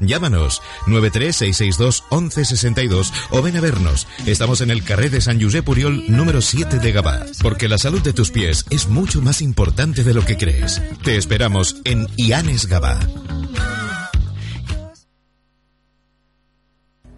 Llámanos 936621162 o ven a vernos. Estamos en el carré de San Josep Puriol número 7 de Gabá, porque la salud de tus pies es mucho más importante de lo que crees. Te esperamos en Ianes Gabá.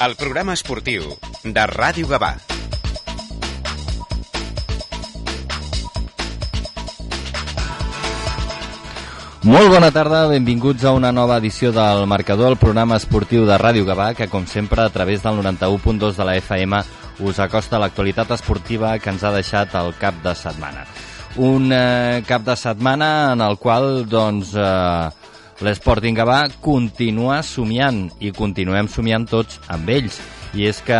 el programa esportiu de Ràdio Gavà. Molt bona tarda, benvinguts a una nova edició del Marcador, el programa esportiu de Ràdio Gavà, que com sempre a través del 91.2 de la FM us acosta l'actualitat esportiva que ens ha deixat el cap de setmana. Un eh, cap de setmana en el qual doncs, eh, l'Sporting Gavà continua somiant i continuem somiant tots amb ells. I és que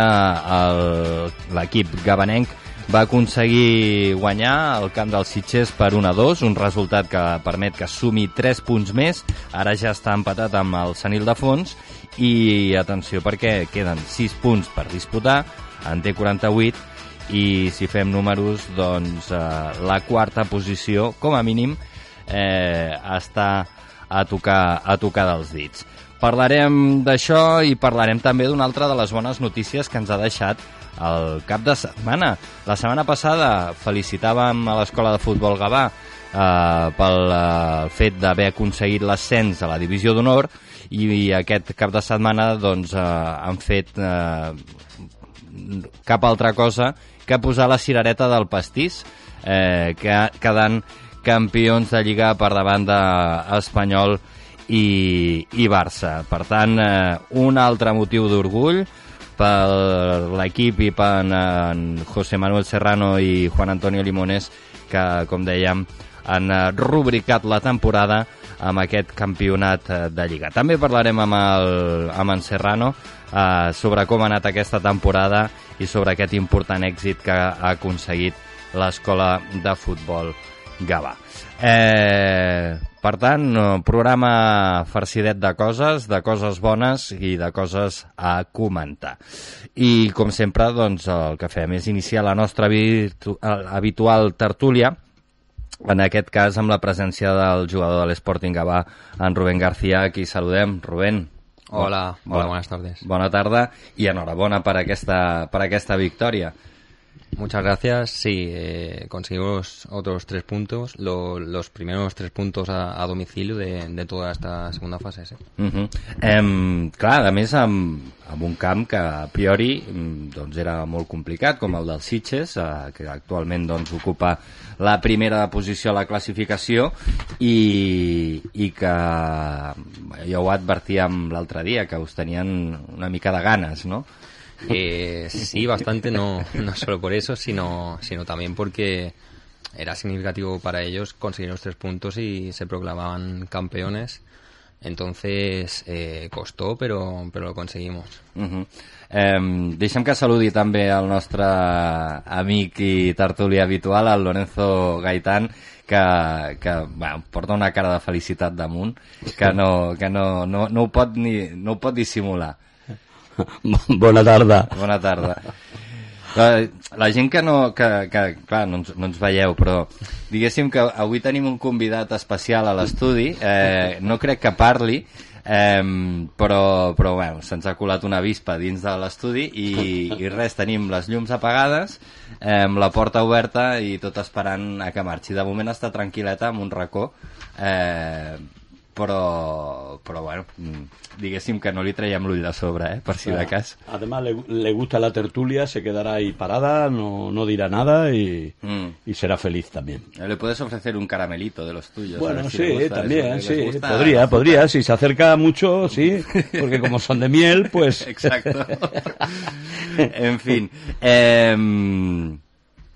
l'equip gabanenc va aconseguir guanyar el camp dels Sitges per 1 a 2, un resultat que permet que sumi 3 punts més, ara ja està empatat amb el Sanil de Fons i atenció perquè queden 6 punts per disputar, en té 48 i si fem números doncs eh, la quarta posició com a mínim eh, està a tocar, a tocar dels dits. Parlarem d'això i parlarem també d'una altra de les bones notícies que ens ha deixat el cap de setmana. La setmana passada felicitàvem a l'Escola de Futbol Gavà eh, pel eh, fet d'haver aconseguit l'ascens a la Divisió d'Honor i, i aquest cap de setmana doncs, eh, han fet eh, cap altra cosa que posar la cirereta del pastís, eh, que, quedant campions de Lliga per davant d'Espanyol i, i Barça. Per tant, eh, un altre motiu d'orgull per l'equip i per en José Manuel Serrano i Juan Antonio Limones, que, com dèiem, han eh, rubricat la temporada amb aquest campionat eh, de Lliga. També parlarem amb, el, amb en Serrano eh, sobre com ha anat aquesta temporada i sobre aquest important èxit que ha aconseguit l'escola de futbol Gavà. Eh, per tant, programa farcidet de coses, de coses bones i de coses a comentar. I, com sempre, doncs, el que fem és iniciar la nostra habitu habitual tertúlia, en aquest cas amb la presència del jugador de l'Sporting Gavà, en Rubén García, aquí saludem. Rubén. Hola, hola, buenas tardes. Bona tarda i enhorabona per aquesta, per aquesta victòria. Muchas gracias. Sí, eh, conseguimos otros tres puntos, lo- los primeros tres puntos a, a domicilio de, de toda esta segunda fase. Sí. Uh -huh. em, clar, a més, amb, amb un camp que a priori mm, doncs era molt complicat, com el dels Sitges, eh, que actualment doncs, ocupa la primera posició a la classificació i, i que ja ho advertíem l'altre dia, que us tenien una mica de ganes, no? Eh, sí, bastante, no, no solo por eso, sino, sino también porque era significativo para ellos conseguir los tres puntos y se proclamaban campeones. Entonces eh, costó, pero, pero lo conseguimos. Uh -huh. eh, deixa'm que saludi també el nostre amic i tertuli habitual, el Lorenzo Gaitán, que, que bueno, porta una cara de felicitat damunt, que no, que no, no, no, ho, pot ni, no ho pot dissimular. Bona tarda. Bona tarda. La, la gent que no, que, que clar, no ens, no ens veieu, però diguéssim que avui tenim un convidat especial a l'estudi, eh, no crec que parli, eh, però, però bueno, se'ns ha colat una avispa dins de l'estudi i, i res, tenim les llums apagades, eh, la porta oberta i tot esperant a que marxi. De moment està tranquil·leta amb un racó, eh, però, però bueno, mm, diguéssim que no li traiem l'ull de sobre, eh, per si de cas. Además, le, le gusta la tertulia, se quedará ahí parada, no, no dirá nada y, Mm. y será feliz también. Le puedes ofrecer un caramelito de los tuyos. Bueno, si sí, gusta también, ¿eh? sí. Podría, podría. Si se acerca mucho, sí. Porque como son de miel, pues... Exacto. en fin, eh,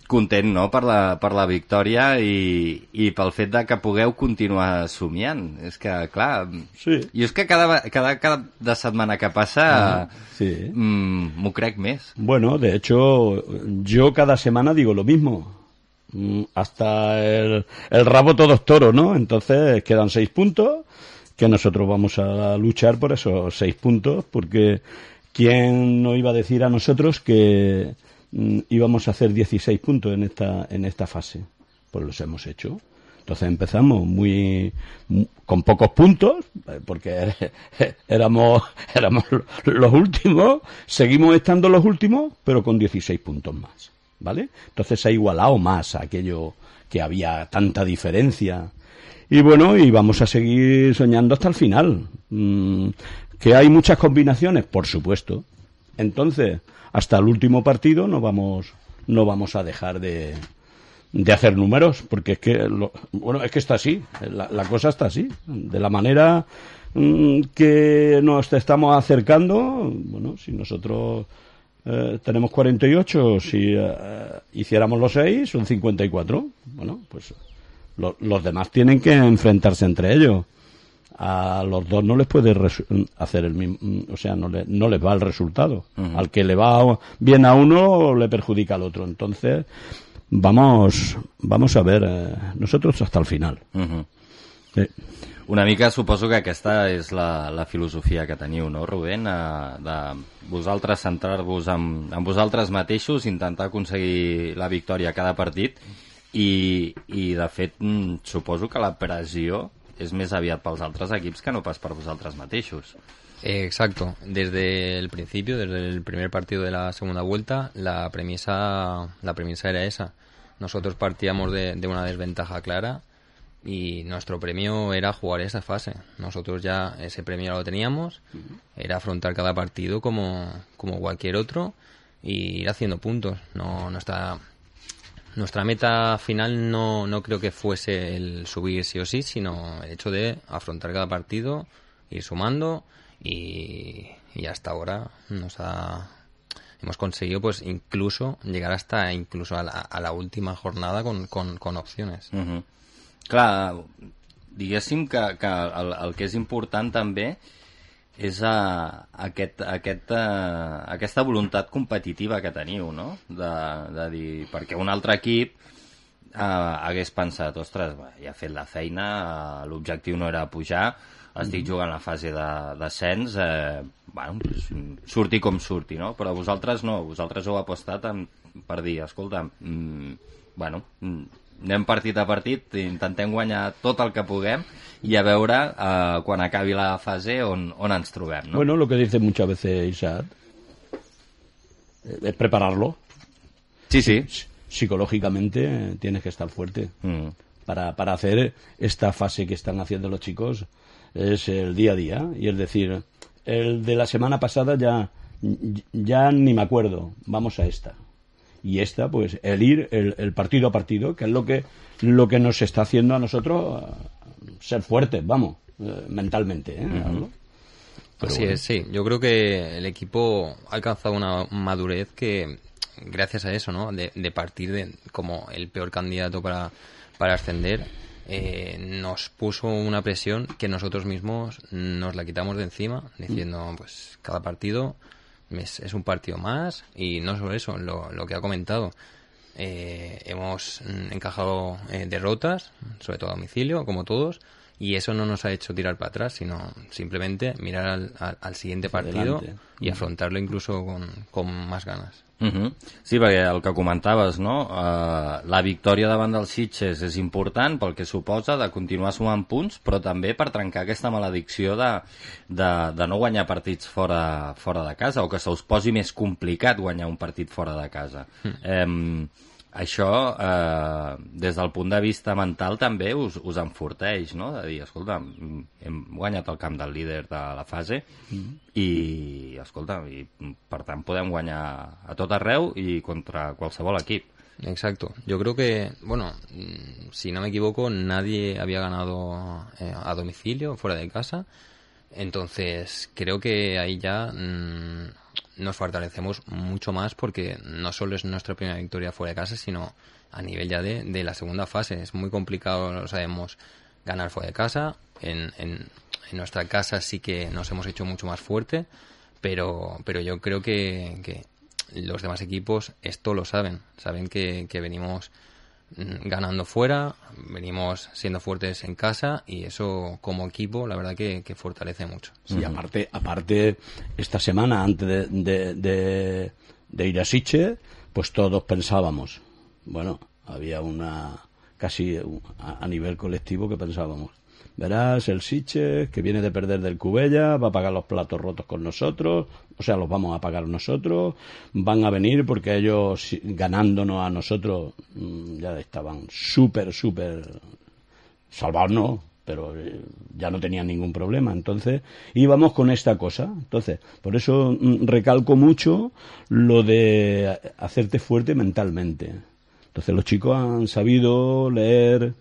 content, no?, per la, per la victòria i, i pel fet de que pugueu continuar somiant. És que, clar... Sí. I és que cada, cada, cada de setmana que passa Ah, sí. mm, m'ho crec més. Bueno, de hecho, yo cada semana digo lo mismo. Mm, Hasta el, el rabo todo es toro, ¿no? Entonces quedan seis puntos, que nosotros vamos a luchar por esos seis puntos, porque ¿quién nos iba a decir a nosotros que mm, íbamos a hacer 16 puntos en esta, en esta fase? Pues los hemos hecho. Entonces empezamos muy, mu- con pocos puntos, eh, porque éramos, éramos los últimos, seguimos estando los últimos, pero con 16 puntos más, ¿vale? Entonces se ha igualado más a aquello que había tanta diferencia. Y bueno, y vamos a seguir soñando hasta el final. Mm, que hay muchas combinaciones, por supuesto. Entonces, hasta el último partido no vamos, no vamos a dejar de, de hacer números, porque es que, lo- bueno, es que está así, la, la cosa está así, de la manera mm, que nos estamos acercando, bueno, si nosotros eh, tenemos 48, si eh, hiciéramos los 6, son 54, bueno, pues lo- los demás tienen que enfrentarse entre ellos. A los dos no les puede hacer el mismo, o sea, no, le- no les va el resultado. Al que le va bien a uno, le perjudica al otro. Entonces, vamos, vamos a ver, eh, nosotros hasta el final. Uh Sí. Una mica suposo que aquesta és la, la filosofia que teniu, no, Rubén? Eh, de vosaltres centrar-vos en, en vosaltres mateixos, intentar aconseguir la victòria a cada partit i, i de fet, mm, suposo que la pressió és més aviat pels altres equips que no pas per vosaltres mateixos. Eh, Exacto. Desde el principio, desde el primer partido de la segunda vuelta, la premisa, la premisa era esa. Nosotros partíamos de, de una desventaja clara y nuestro premio era jugar esa fase. Nosotros ya ese premio lo teníamos, era afrontar cada partido como, como cualquier otro y ir haciendo puntos. No, nuestra, nuestra meta final no, no creo que fuese el subir sí o sí, sino el hecho de afrontar cada partido, ir sumando y, y hasta ahora nos ha hemos conseguido pues incluso llegar hasta incluso a la, a la última jornada con, con, con opciones. Uh -huh. Clar, que, que el, el que és important també és a, aquest, aquest, a, aquesta voluntat competitiva que teniu, no? De, de dir, perquè un altre equip eh, hagués pensat, ostres, ja he fet la feina, eh, l'objectiu no era pujar, estic jugant la fase de descens, eh, bueno, surti com surti, no? Però vosaltres no, vosaltres heu apostat en, per dir, escolta, mm, bueno, mm, anem partit a partit, intentem guanyar tot el que puguem i a veure eh, quan acabi la fase on, on ens trobem, no? Bueno, lo que dice muchas veces Isaac eh, es prepararlo. sí, sí. Psicológicamente eh, tienes que estar fuerte. Mm. para, para hacer esta fase que están haciendo los chicos es el día a día y es decir el de la semana pasada ya ya ni me acuerdo vamos a esta y esta pues el ir el, el partido a partido que es lo que lo que nos está haciendo a nosotros eh, ser fuertes vamos eh, mentalmente ¿eh? Hablo. Pero Así bueno. es, sí. Yo creo que el equipo ha alcanzado una madurez que, gracias a eso, ¿no? De, de partir de como el peor candidato para, para ascender, eh, nos puso una presión que nosotros mismos nos la quitamos de encima, diciendo, pues, cada partido es, es un partido más y no solo eso, lo, que ha comentado. Eh, hemos mm, encajado eh, derrotas, sobre todo a domicilio, como todos, y eso no nos ha hecho tirar para atrás, sino simplemente mirar al, al- al siguiente partido adelante. y afrontarlo incluso con, con más ganas. Uh -huh. Sí, perquè el que comentaves, no? Uh, la victòria davant dels Sitges és important pel que suposa de continuar sumant punts, però també per trencar aquesta maledicció de, de, de no guanyar partits fora, fora de casa o que se us posi més complicat guanyar un partit fora de casa. Mm. Um, això, eh, des del punt de vista mental, també us, us enforteix, no? De dir, escolta, hem guanyat el camp del líder de la fase mm. i, escolta, i, per tant podem guanyar a tot arreu i contra qualsevol equip. Exacto. Yo creo que, bueno, si no me equivoco, nadie había ganado eh, a domicilio, fuera de casa. Entonces, creo que ahí ya mmm, nos fortalecemos mucho más porque no solo es nuestra primera victoria fuera de casa, sino a nivel ya de, de la segunda fase. Es muy complicado, lo sabemos, ganar fuera de casa. En, en, en, nuestra casa sí que nos hemos hecho mucho más fuerte, pero, pero yo creo que, que los demás equipos esto lo saben. Saben que, que venimos ganando fuera, venimos siendo fuertes en casa y eso como equipo la verdad que, que fortalece mucho. Sí, aparte, aparte esta semana antes de, de, de, de ir a Siche, pues todos pensábamos, bueno, había una casi a, a nivel colectivo que pensábamos, verás el Siche que viene de perder del Cubella, va a pagar los platos rotos con nosotros, o sea, los vamos a pagar nosotros, van a venir porque ellos ganándonos a nosotros mm, ya estaban súper, súper salvados, no, pero eh, ya no tenían ningún problema. Entonces, íbamos con esta cosa. Entonces, por eso mm, recalco mucho lo de hacerte fuerte mentalmente. Entonces, los chicos han sabido leer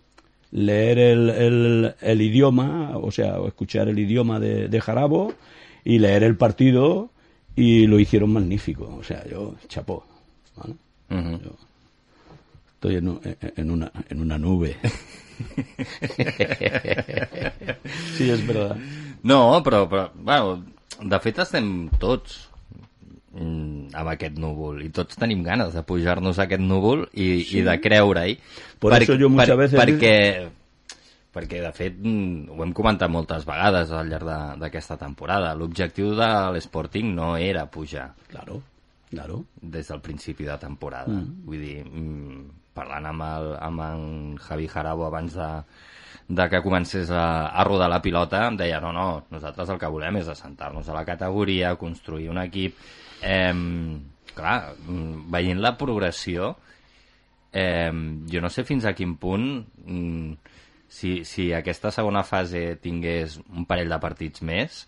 leer el, el, el, idioma, o sea, escuchar el idioma de, de, Jarabo y leer el partido y lo hicieron magnífico. O sea, yo, chapó. ¿vale? Uh -huh. yo estoy en, en, una, en una nube. sí, és verdad. No, però, però bueno, de fet estem tots amb aquest núvol i tots tenim ganes de pujar-nos a aquest núvol i, sí. i de creure-hi per, muchas per, veces... perquè perquè de fet mm, ho hem comentat moltes vegades al llarg d'aquesta temporada l'objectiu de l'Sporting no era pujar claro, claro. des del principi de temporada mm. vull dir, mm, parlant amb, el, amb en Javi Jarabo abans de, de que comencés a, a rodar la pilota em deia no, no, nosaltres el que volem és assentar-nos a la categoria, construir un equip eh, clar, mm, veient la progressió eh, jo no sé fins a quin punt mm, si, si aquesta segona fase tingués un parell de partits més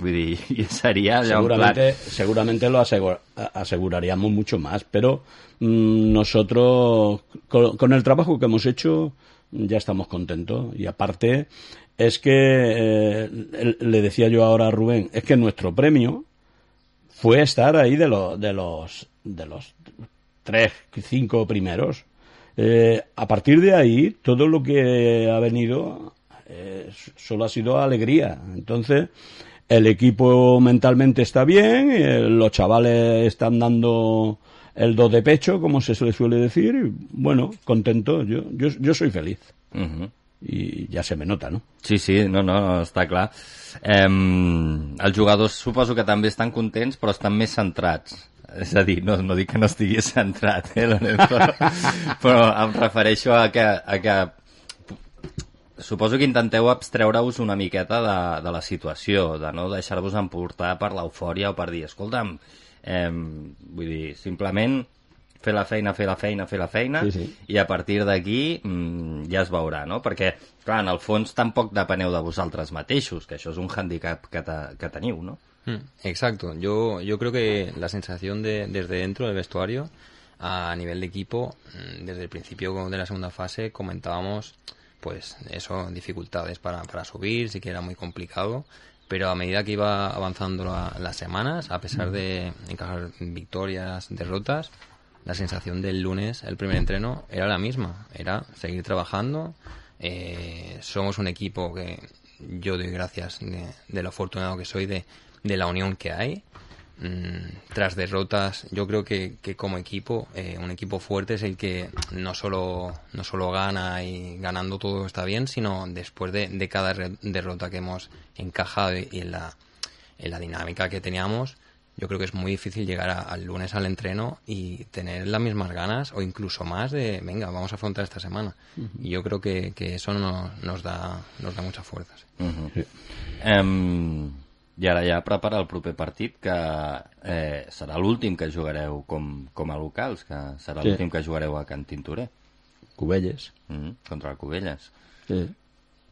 vull dir, sería seguramente, plan... seguramente lo asegura, aseguraríamos mucho más, pero mmm, nosotros con, con, el trabajo que hemos hecho ya estamos contentos. Y aparte es que eh, le decía yo ahora a Rubén, es que nuestro premio fue estar ahí de los de los de los tres, cinco primeros. Eh, a partir de ahí, todo lo que ha venido eh, solo ha sido alegría. Entonces, el equipo mentalmente está bien, eh, los chavales están dando el do de pecho, como se suele decir, y, bueno, contento, yo, yo, yo soy feliz. I ja se me nota, no? Sí, sí, no, no, està clar. Eh, els jugadors suposo que també estan contents, però estan més centrats és a dir, no, no dic que no estigui centrat, eh, però, però em refereixo a que, a que suposo que intenteu abstreure-us una miqueta de, de la situació, de no deixar-vos emportar per l'eufòria o per dir, escolta'm, eh, vull dir, simplement fer la feina, fer la feina, fer la feina, sí, sí. i a partir d'aquí mm, ja es veurà, no? Perquè, clar, en el fons tampoc depeneu de vosaltres mateixos, que això és un handicap que, te, que teniu, no? Mm, exacto. Yo, yo creo que la sensación de, desde dentro del vestuario, a nivel de equipo, mm, desde el principio de la segunda fase comentábamos, pues eso, dificultades para, para subir, sí que era muy complicado, pero a medida que iba avanzando la, las semanas, a pesar de encajar victorias, derrotas, la sensación del lunes, el primer entreno, era la misma, era seguir trabajando. Eh, somos un equipo que yo doy gracias de, de lo afortunado que soy de de la unión que hay. Mm, tras derrotas, yo creo que, que como equipo, eh, un equipo fuerte es el que no solo, no solo gana y ganando todo está bien, sino después de, de cada derrota que hemos encajado y en la, en la dinámica que teníamos, yo creo que es muy difícil llegar a, al lunes al entreno y tener las mismas ganas o incluso más de, venga, vamos a afrontar esta semana. Uh -huh. Y yo creo que, que eso nos, nos, da, nos da muchas fuerzas. Uh -huh. um I ara ja prepara el proper partit, que eh, serà l'últim que jugareu com, com a locals, que serà Sí. l'últim que jugareu a Can Tintorer, Cubelles. mm, contra el Cubelles. Sí.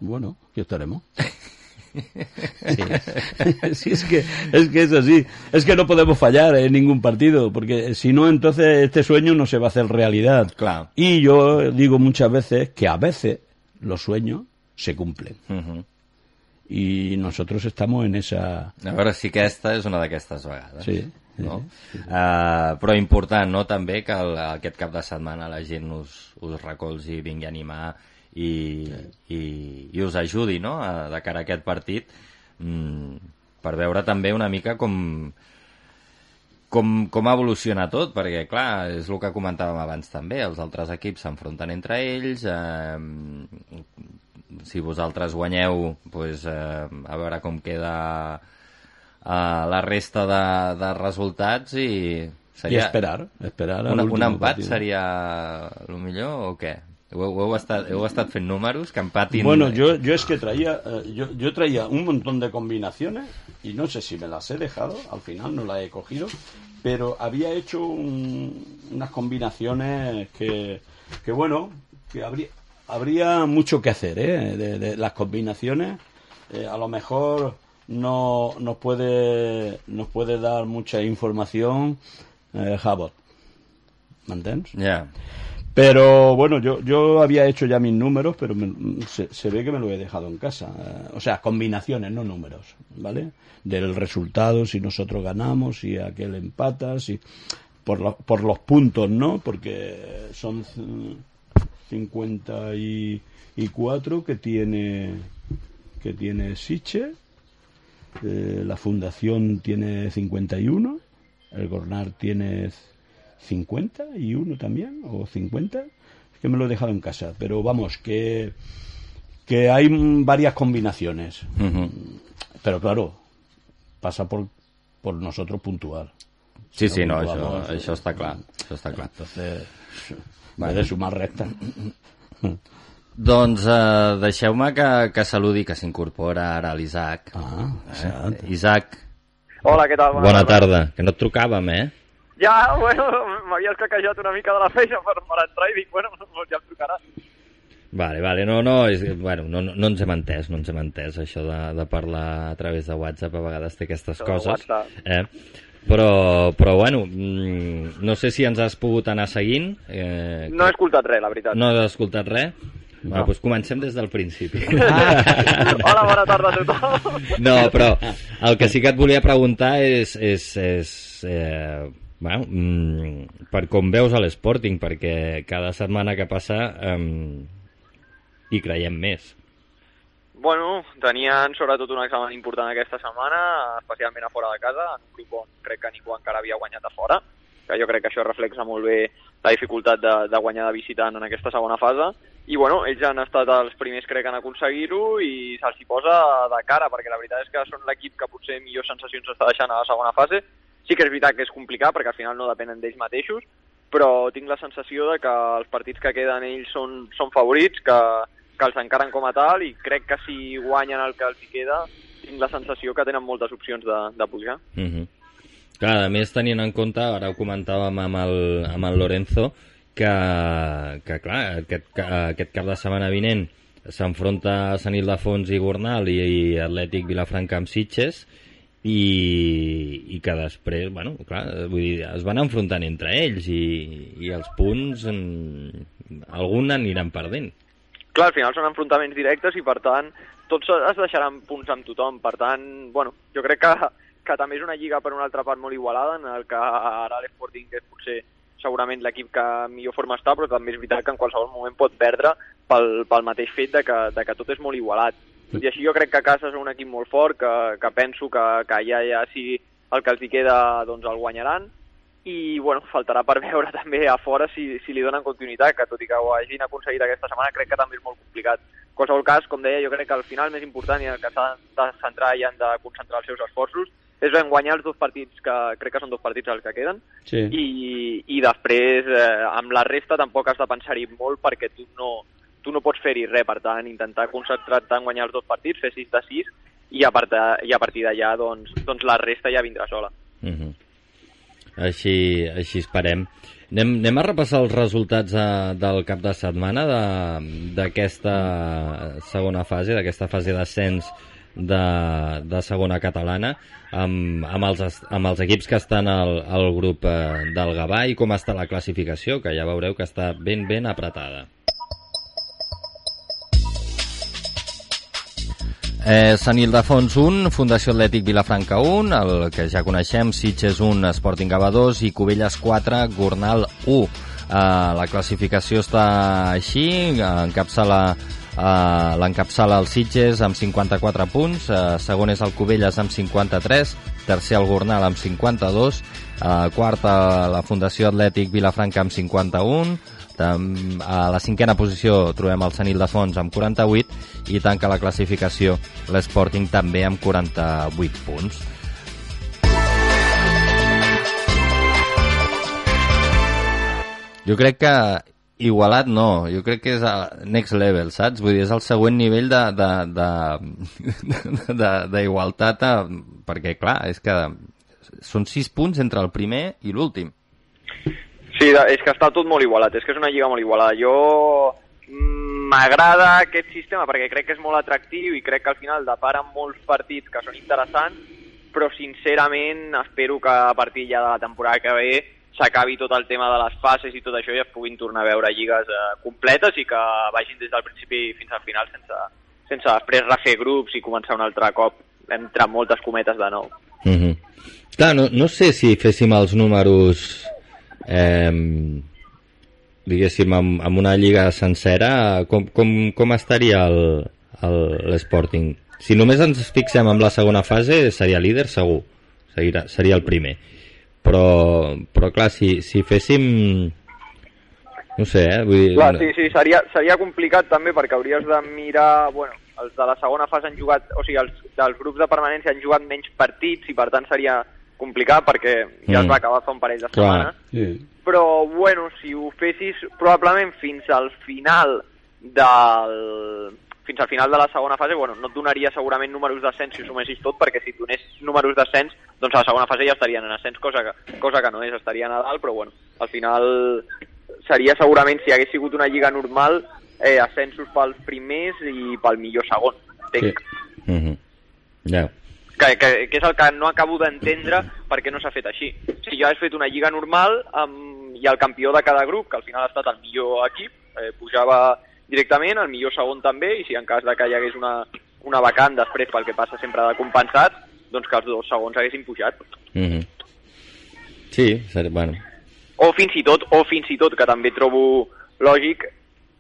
Bueno, aquí estaremos. Sí. es que, es que es así. Es que no podemos fallar en ningún partido, porque si no, entonces este sueño no se va a hacer realidad. Claro. Y yo digo muchas veces que a veces los sueños se cumplen. Uh Y nosotros estamos en esa... A veure si aquesta és una d'aquestes vegades. Sí, sí, no? Uh, però important, no?, també que el, aquest cap de setmana la gent us, us recolzi, vingui a animar i, i, i us ajudi, no?, a, de cara a aquest partit, mm, per veure també una mica com, com, com evoluciona tot, perquè, clar, és el que comentàvem abans també, els altres equips s'enfronten entre ells, eh, si vosaltres guanyeu, pues, eh, a veure com queda eh, la resta de, de resultats i seria... esperar, esperar. al Un, un empat partido. seria el millor o què? Estat, heu estat fent números que empatin... Bueno, yo, yo es que traía, eh, yo, yo traía un montón de combinaciones y no sé si me las he dejado, al final no las he cogido, pero había hecho un- unas combinaciones que, que bueno, que habría, habría mucho que hacer, ¿eh? De, de las combinaciones, eh, a lo mejor no nos puede, nos puede dar mucha información eh, Jabot. ¿Me entiendes? Ja. Pero bueno, yo, yo había hecho ya mis números, pero me- se, se ve que me lo he dejado en casa. Eh, o sea, combinaciones, no números, ¿vale? Del resultado, si nosotros ganamos, si aquel empata, si por, lo- por los puntos, ¿no? Porque son c- 54 que tiene que tiene Siche, eh, la fundación tiene 51, el Gornar tiene 50 y uno también, o 50, es que me lo he dejado en casa, pero vamos, que, que hay varias combinaciones, Mhm. pero claro, pasa por, por nosotros puntual. Sí, sí, no, Vamos, això, vamos, això està clar. Això està clar. Entonces, va de sumar recta. Doncs eh, deixeu-me que, que saludi, que s'incorpora ara l'Isaac. Ah. Eh, Isaac, Hola, què tal? bona tarda. Que no et trucàvem, eh? Ja, bueno, m'havia escaquejat una mica de la feina per, per entrar i dic, bueno, doncs ja em trucarà. Vale, vale, no, no, és, bueno, no, no, no ens hem entès, no ens hem entès, això de, de parlar a través de WhatsApp a vegades té aquestes de coses, WhatsApp. eh? però, però bueno, mm, no sé si ens has pogut anar seguint, eh, No he escoltat res, la veritat. no has escoltat res? No. Va, doncs comencem des del principi. Hola, bona tarda a tothom. No, però el que sí que et volia preguntar és, és, és eh, bueno, mm, per com veus a l'Sporting, perquè cada setmana que passa eh, hi creiem més. Bueno, tenien sobretot un examen important aquesta setmana, especialment a fora de casa, en un grup on crec que ningú encara havia guanyat a fora, que jo crec que això reflexa molt bé la dificultat de, de guanyar de visitant en aquesta segona fase. I bueno, ells han estat els primers crec en aconseguir-ho i se'ls posa de cara, perquè la veritat és que són l'equip que potser millors sensacions està deixant a la segona fase. Sí que és veritat que és complicat, perquè al final no depenen d'ells mateixos, però tinc la sensació de que els partits que queden ells són, són favorits, que, que els encaren com a tal i crec que si guanyen el que els queda tinc la sensació que tenen moltes opcions de, de pujar. Uh -huh. Clar, a més, tenint en compte, ara ho comentàvem amb el, amb el Lorenzo, que, que clar, aquest, que, aquest cap de setmana vinent s'enfronta Sant Ildefons i Gornal i, i Atlètic Vilafranca amb Sitges i, i que després, bueno, clar, vull dir, es van enfrontant entre ells i, i els punts en, algun aniran perdent. Clar, al final són enfrontaments directes i per tant tots es deixaran punts amb tothom. Per tant, bueno, jo crec que, que també és una lliga per una altra part molt igualada en el que ara l'Sporting és potser segurament l'equip que millor forma està, però també és veritat que en qualsevol moment pot perdre pel, pel mateix fet de que, de que tot és molt igualat. Tot i així jo crec que casa és un equip molt fort, que, que penso que, que ja, ja si el que els hi queda doncs el guanyaran i bueno, faltarà per veure també a fora si, si li donen continuïtat, que tot i que ho hagin aconseguit aquesta setmana crec que també és molt complicat. En qualsevol cas, com deia, jo crec que al final més important i el que s'ha de centrar i han de concentrar els seus esforços és en guanyar els dos partits, que crec que són dos partits els que queden, Sí. i, i després eh, amb la resta tampoc has de pensar-hi molt perquè tu no, tu no pots fer-hi res, per tant, intentar concentrar-te en guanyar els dos partits, fer 6 de 6, i a, part, i a partir d'allà doncs, doncs la resta ja vindrà sola. Uh -huh. Així, així esperem. Anem, anem a repassar els resultats de, del cap de setmana d'aquesta segona fase, d'aquesta fase d'ascens de, de segona catalana amb, amb, els, amb els equips que estan al, al grup eh, del Gavà i com està la classificació, que ja veureu que està ben, ben apretada. Eh, Sant Ildefons 1, Fundació Atlètic Vilafranca 1, el que ja coneixem, Sitges 1, Sporting Gavà 2 i Cubelles 4, Gornal 1. Eh, la classificació està així, encapçala Uh, L'encapçala el Sitges amb 54 punts, uh, segon és el Cubelles amb 53, tercer el Gornal amb 52, uh, quarta la Fundació Atlètic Vilafranca amb 51, a la cinquena posició trobem el Sant Ildefons amb 48 i tanca la classificació l'Sporting també amb 48 punts. Jo crec que igualat no, jo crec que és el next level, saps? Vull dir, és el següent nivell d'igualtat, perquè clar, és que són sis punts entre el primer i l'últim. Sí, és que està tot molt igualat, és que és una lliga molt igualada. Jo mm, m'agrada aquest sistema perquè crec que és molt atractiu i crec que al final deparen molts partits que són interessants, però sincerament espero que a partir ja de la temporada que ve s'acabi tot el tema de les fases i tot això i es puguin tornar a veure lligues eh, completes i que vagin des del principi fins al final sense, sense després refer grups i començar un altre cop entre moltes cometes de nou. Mm -hmm. Clar, no, no sé si féssim els números eh, diguéssim amb, amb una lliga sencera com, com, com estaria l'Sporting? Si només ens fixem en la segona fase seria líder segur, seria, seria el primer però, però clar, si, si féssim no sé, eh? Vull dir... Clar, sí, sí, seria, seria complicat també perquè hauries de mirar, bueno, els de la segona fase han jugat, o sigui, els dels grups de permanència han jugat menys partits i per tant seria complicat perquè ja mm. es va acabar fa un parell de setmanes. Sí. Però, bueno, si ho fessis probablement fins al final del, fins al final de la segona fase, bueno, no et donaria segurament números d'ascens si ho sumessis tot, perquè si donés números d'ascens, doncs a la segona fase ja estarien en ascens, cosa que, cosa que no és, estarien a dalt, però bueno, al final seria segurament, si hagués sigut una lliga normal, eh, ascensos pels primers i pel millor segon, entenc. Sí. Mm -hmm. yeah. Que, que, que és el que no acabo d'entendre perquè no s'ha fet així. Si jo hagués fet una lliga normal amb, i el campió de cada grup, que al final ha estat el millor equip, eh, pujava directament, el millor segon també, i si en cas de que hi hagués una, una vacant després pel que passa sempre de compensat, doncs que els dos segons haguessin pujat. Mm -hmm. Sí, bueno. O fins i tot, o fins i tot, que també trobo lògic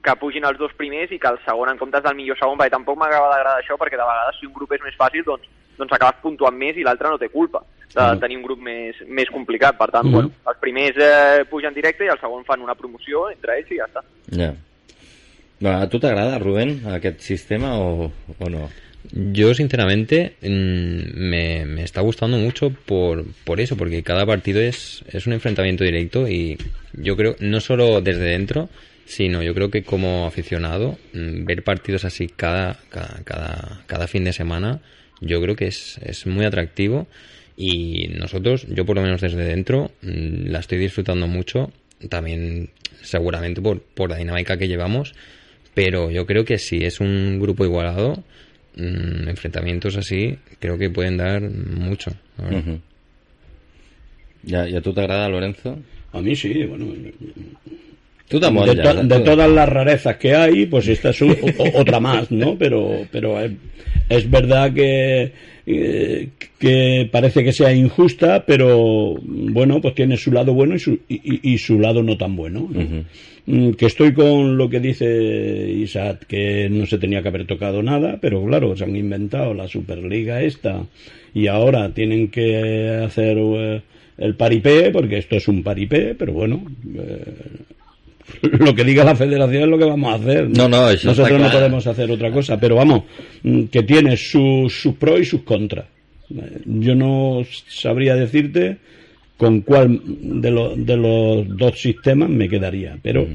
que pugin els dos primers i que el segon en comptes del millor segon, perquè tampoc m'acaba d'agradar això, perquè de vegades si un grup és més fàcil, doncs, doncs acabes puntuant més i l'altre no té culpa de mm. tenir un grup més, més complicat. Per tant, mm. bueno, els primers eh, pugen directe i el segon fan una promoció entre ells i ja està. Ja. Yeah. ¿A tú te agrada, Rubén, aquest sistema o, o no? Yo, sinceramente, mm, me, me, está gustando mucho por, por eso, porque cada partido es, es un enfrentamiento directo y yo creo, no solo desde dentro, sino yo creo que como aficionado, mm, ver partidos así cada, cada, cada, cada fin de semana, yo creo que es, es muy atractivo y nosotros, yo por lo menos desde dentro, mm, la estoy disfrutando mucho, también seguramente por, por la dinámica que llevamos pero yo creo que si es un grupo igualado, mmm, enfrentamientos así, creo que pueden dar mucho. Uh -huh. ¿Ya, ¿Ya tú te agrada, Lorenzo? A mí sí, bueno. Tú de, todas las rarezas que hay, pues esta es un, otra más, ¿no? Pero, pero es, es verdad que, eh, que parece que sea injusta, pero bueno, pues tiene su lado bueno y su, y, y su lado no tan bueno. ¿no? Uh -huh. Mm, que estoy con lo que dice Isaac, que no se tenía que haber tocado nada, pero claro, se han inventado la Superliga esta y ahora tienen que hacer eh, el paripé, porque esto es un paripé, pero bueno, eh, lo que diga la federación es lo que vamos a hacer. No, no, Nosotros no podemos hacer otra cosa, pero vamos, mm, que tiene sus su pros y sus contras. Yo no sabría decirte con cuál de, lo, de los dos sistemas me quedaría. Pero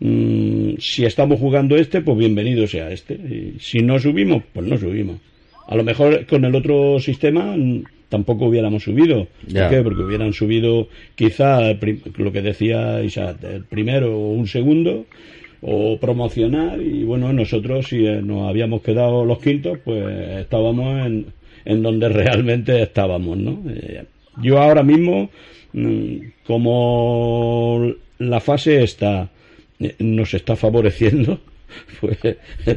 mm, si estamos jugando este, pues bienvenido sea este. Y si no subimos, pues no subimos. A lo mejor con el otro sistema mm, tampoco hubiéramos subido. Ya. ¿Por qué? Porque hubieran subido quizá lo que decía Isaac, el primero o un segundo o promocionar y bueno, nosotros si eh, nos habíamos quedado los quintos, pues estábamos en, en donde realmente estábamos, ¿no? Eh, yo ahora mismo, mm, como la fase está, eh, nos está favoreciendo, pues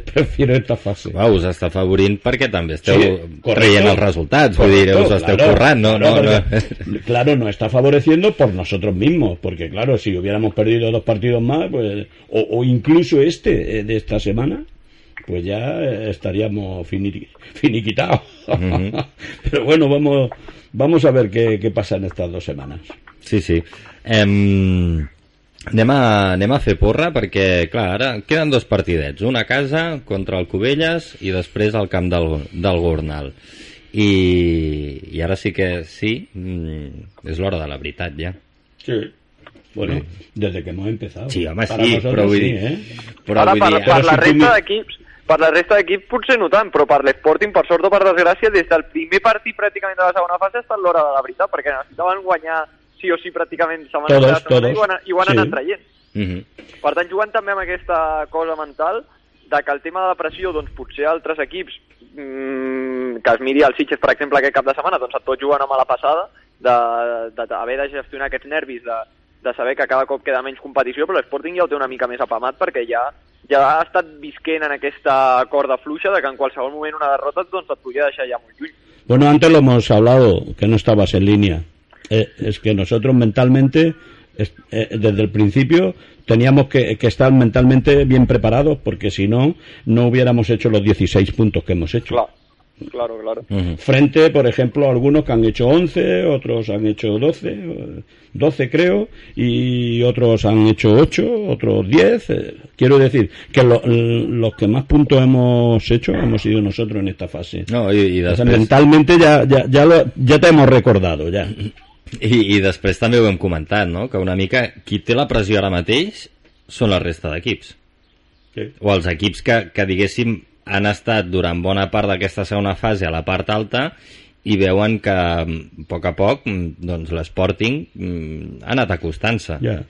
prefiero esta fase. Va, us està afavorint perquè també esteu Sí, correcto. traient els resultats, vull dir, us esteu claro, currant, no? claro, no, no. porque- claro, nos está favoreciendo por nosotros mismos, porque claro, si hubiéramos perdido dos partidos más, pues, o, o incluso este eh, de esta semana, pues ya eh, estaríamos fini- finiquitados. Pero bueno, vamos, vamos a ver qué, qué pasa en estas dos semanas. Sí, sí. Em, anem, a, anem a fer porra perquè, clar, ara queden dos partidets. Un a casa contra el Cubelles i després al camp del, del Gornal. I, I ara sí que sí, mm, és l'hora de la veritat ja. Sí. Bueno, desde que hemos empezado. Sí, home, Para sí, nosotros però vull sí, dir... ¿eh? Però Ara, vull per, dir... per Però la resta d'equips per la resta d'equips potser no tant, però per l'Sporting, per sort o per desgràcia, des del primer partit pràcticament de la segona fase ha estat l'hora de la veritat, perquè necessitaven guanyar sí o sí pràcticament setmana Todos, todos. i ho han, i ho han Sí. anat traient. Mhm. Per tant, jugant també amb aquesta cosa mental de que el tema de la pressió, doncs potser altres equips, mmm, que es miri el Sitges, per exemple, aquest cap de setmana, doncs et pot jugar una mala passada, de- de- d'haver de, gestionar aquests nervis, de, de saber que cada cop queda menys competició, però l'Sporting ja ho té una mica més apamat perquè ja ja ha estat visquent en aquesta corda fluixa de que en qualsevol moment una derrota doncs et podria deixar ja molt lluny. Bueno, antes lo hemos hablado, que no estabas en línea. Eh, es que nosotros mentalmente, es- eh, desde el principio, teníamos que, que estar mentalmente bien preparados, porque si no, no hubiéramos hecho los 16 puntos que hemos hecho. Clar, claro, claro. Mhm. Frente, por ejemplo, a algunos que han hecho 11, otros han hecho 12, eh, 12 creo, y otros han hecho 8, otros 10. eh, Quiero decir que lo- los que más puntos hemos hecho hemos sido nosotros en esta fase. No, O sea, mentalmente ya, ya, ya, lo- ya te hemos recordado, ya. I, I després també ho hem comentat, no? Que una mica qui té la pressió ara mateix són la resta d'equips. Sí. o els equips que, que diguéssim han estat durant bona part d'aquesta segona fase a la part alta i veuen que a poc a poc doncs l'Sporting mm, ha anat acostant-se Ya.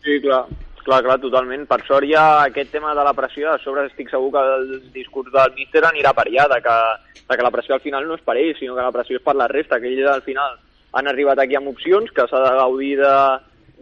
Sí, clar. Clar, clar, totalment. Per sort ja aquest tema de la pressió, a sobre estic segur que el discurs del míster anirà per allà, de que, de que la pressió al final no és per ells, sinó que la pressió és per la resta, que ells al final han arribat aquí amb opcions, que s'ha de gaudir de,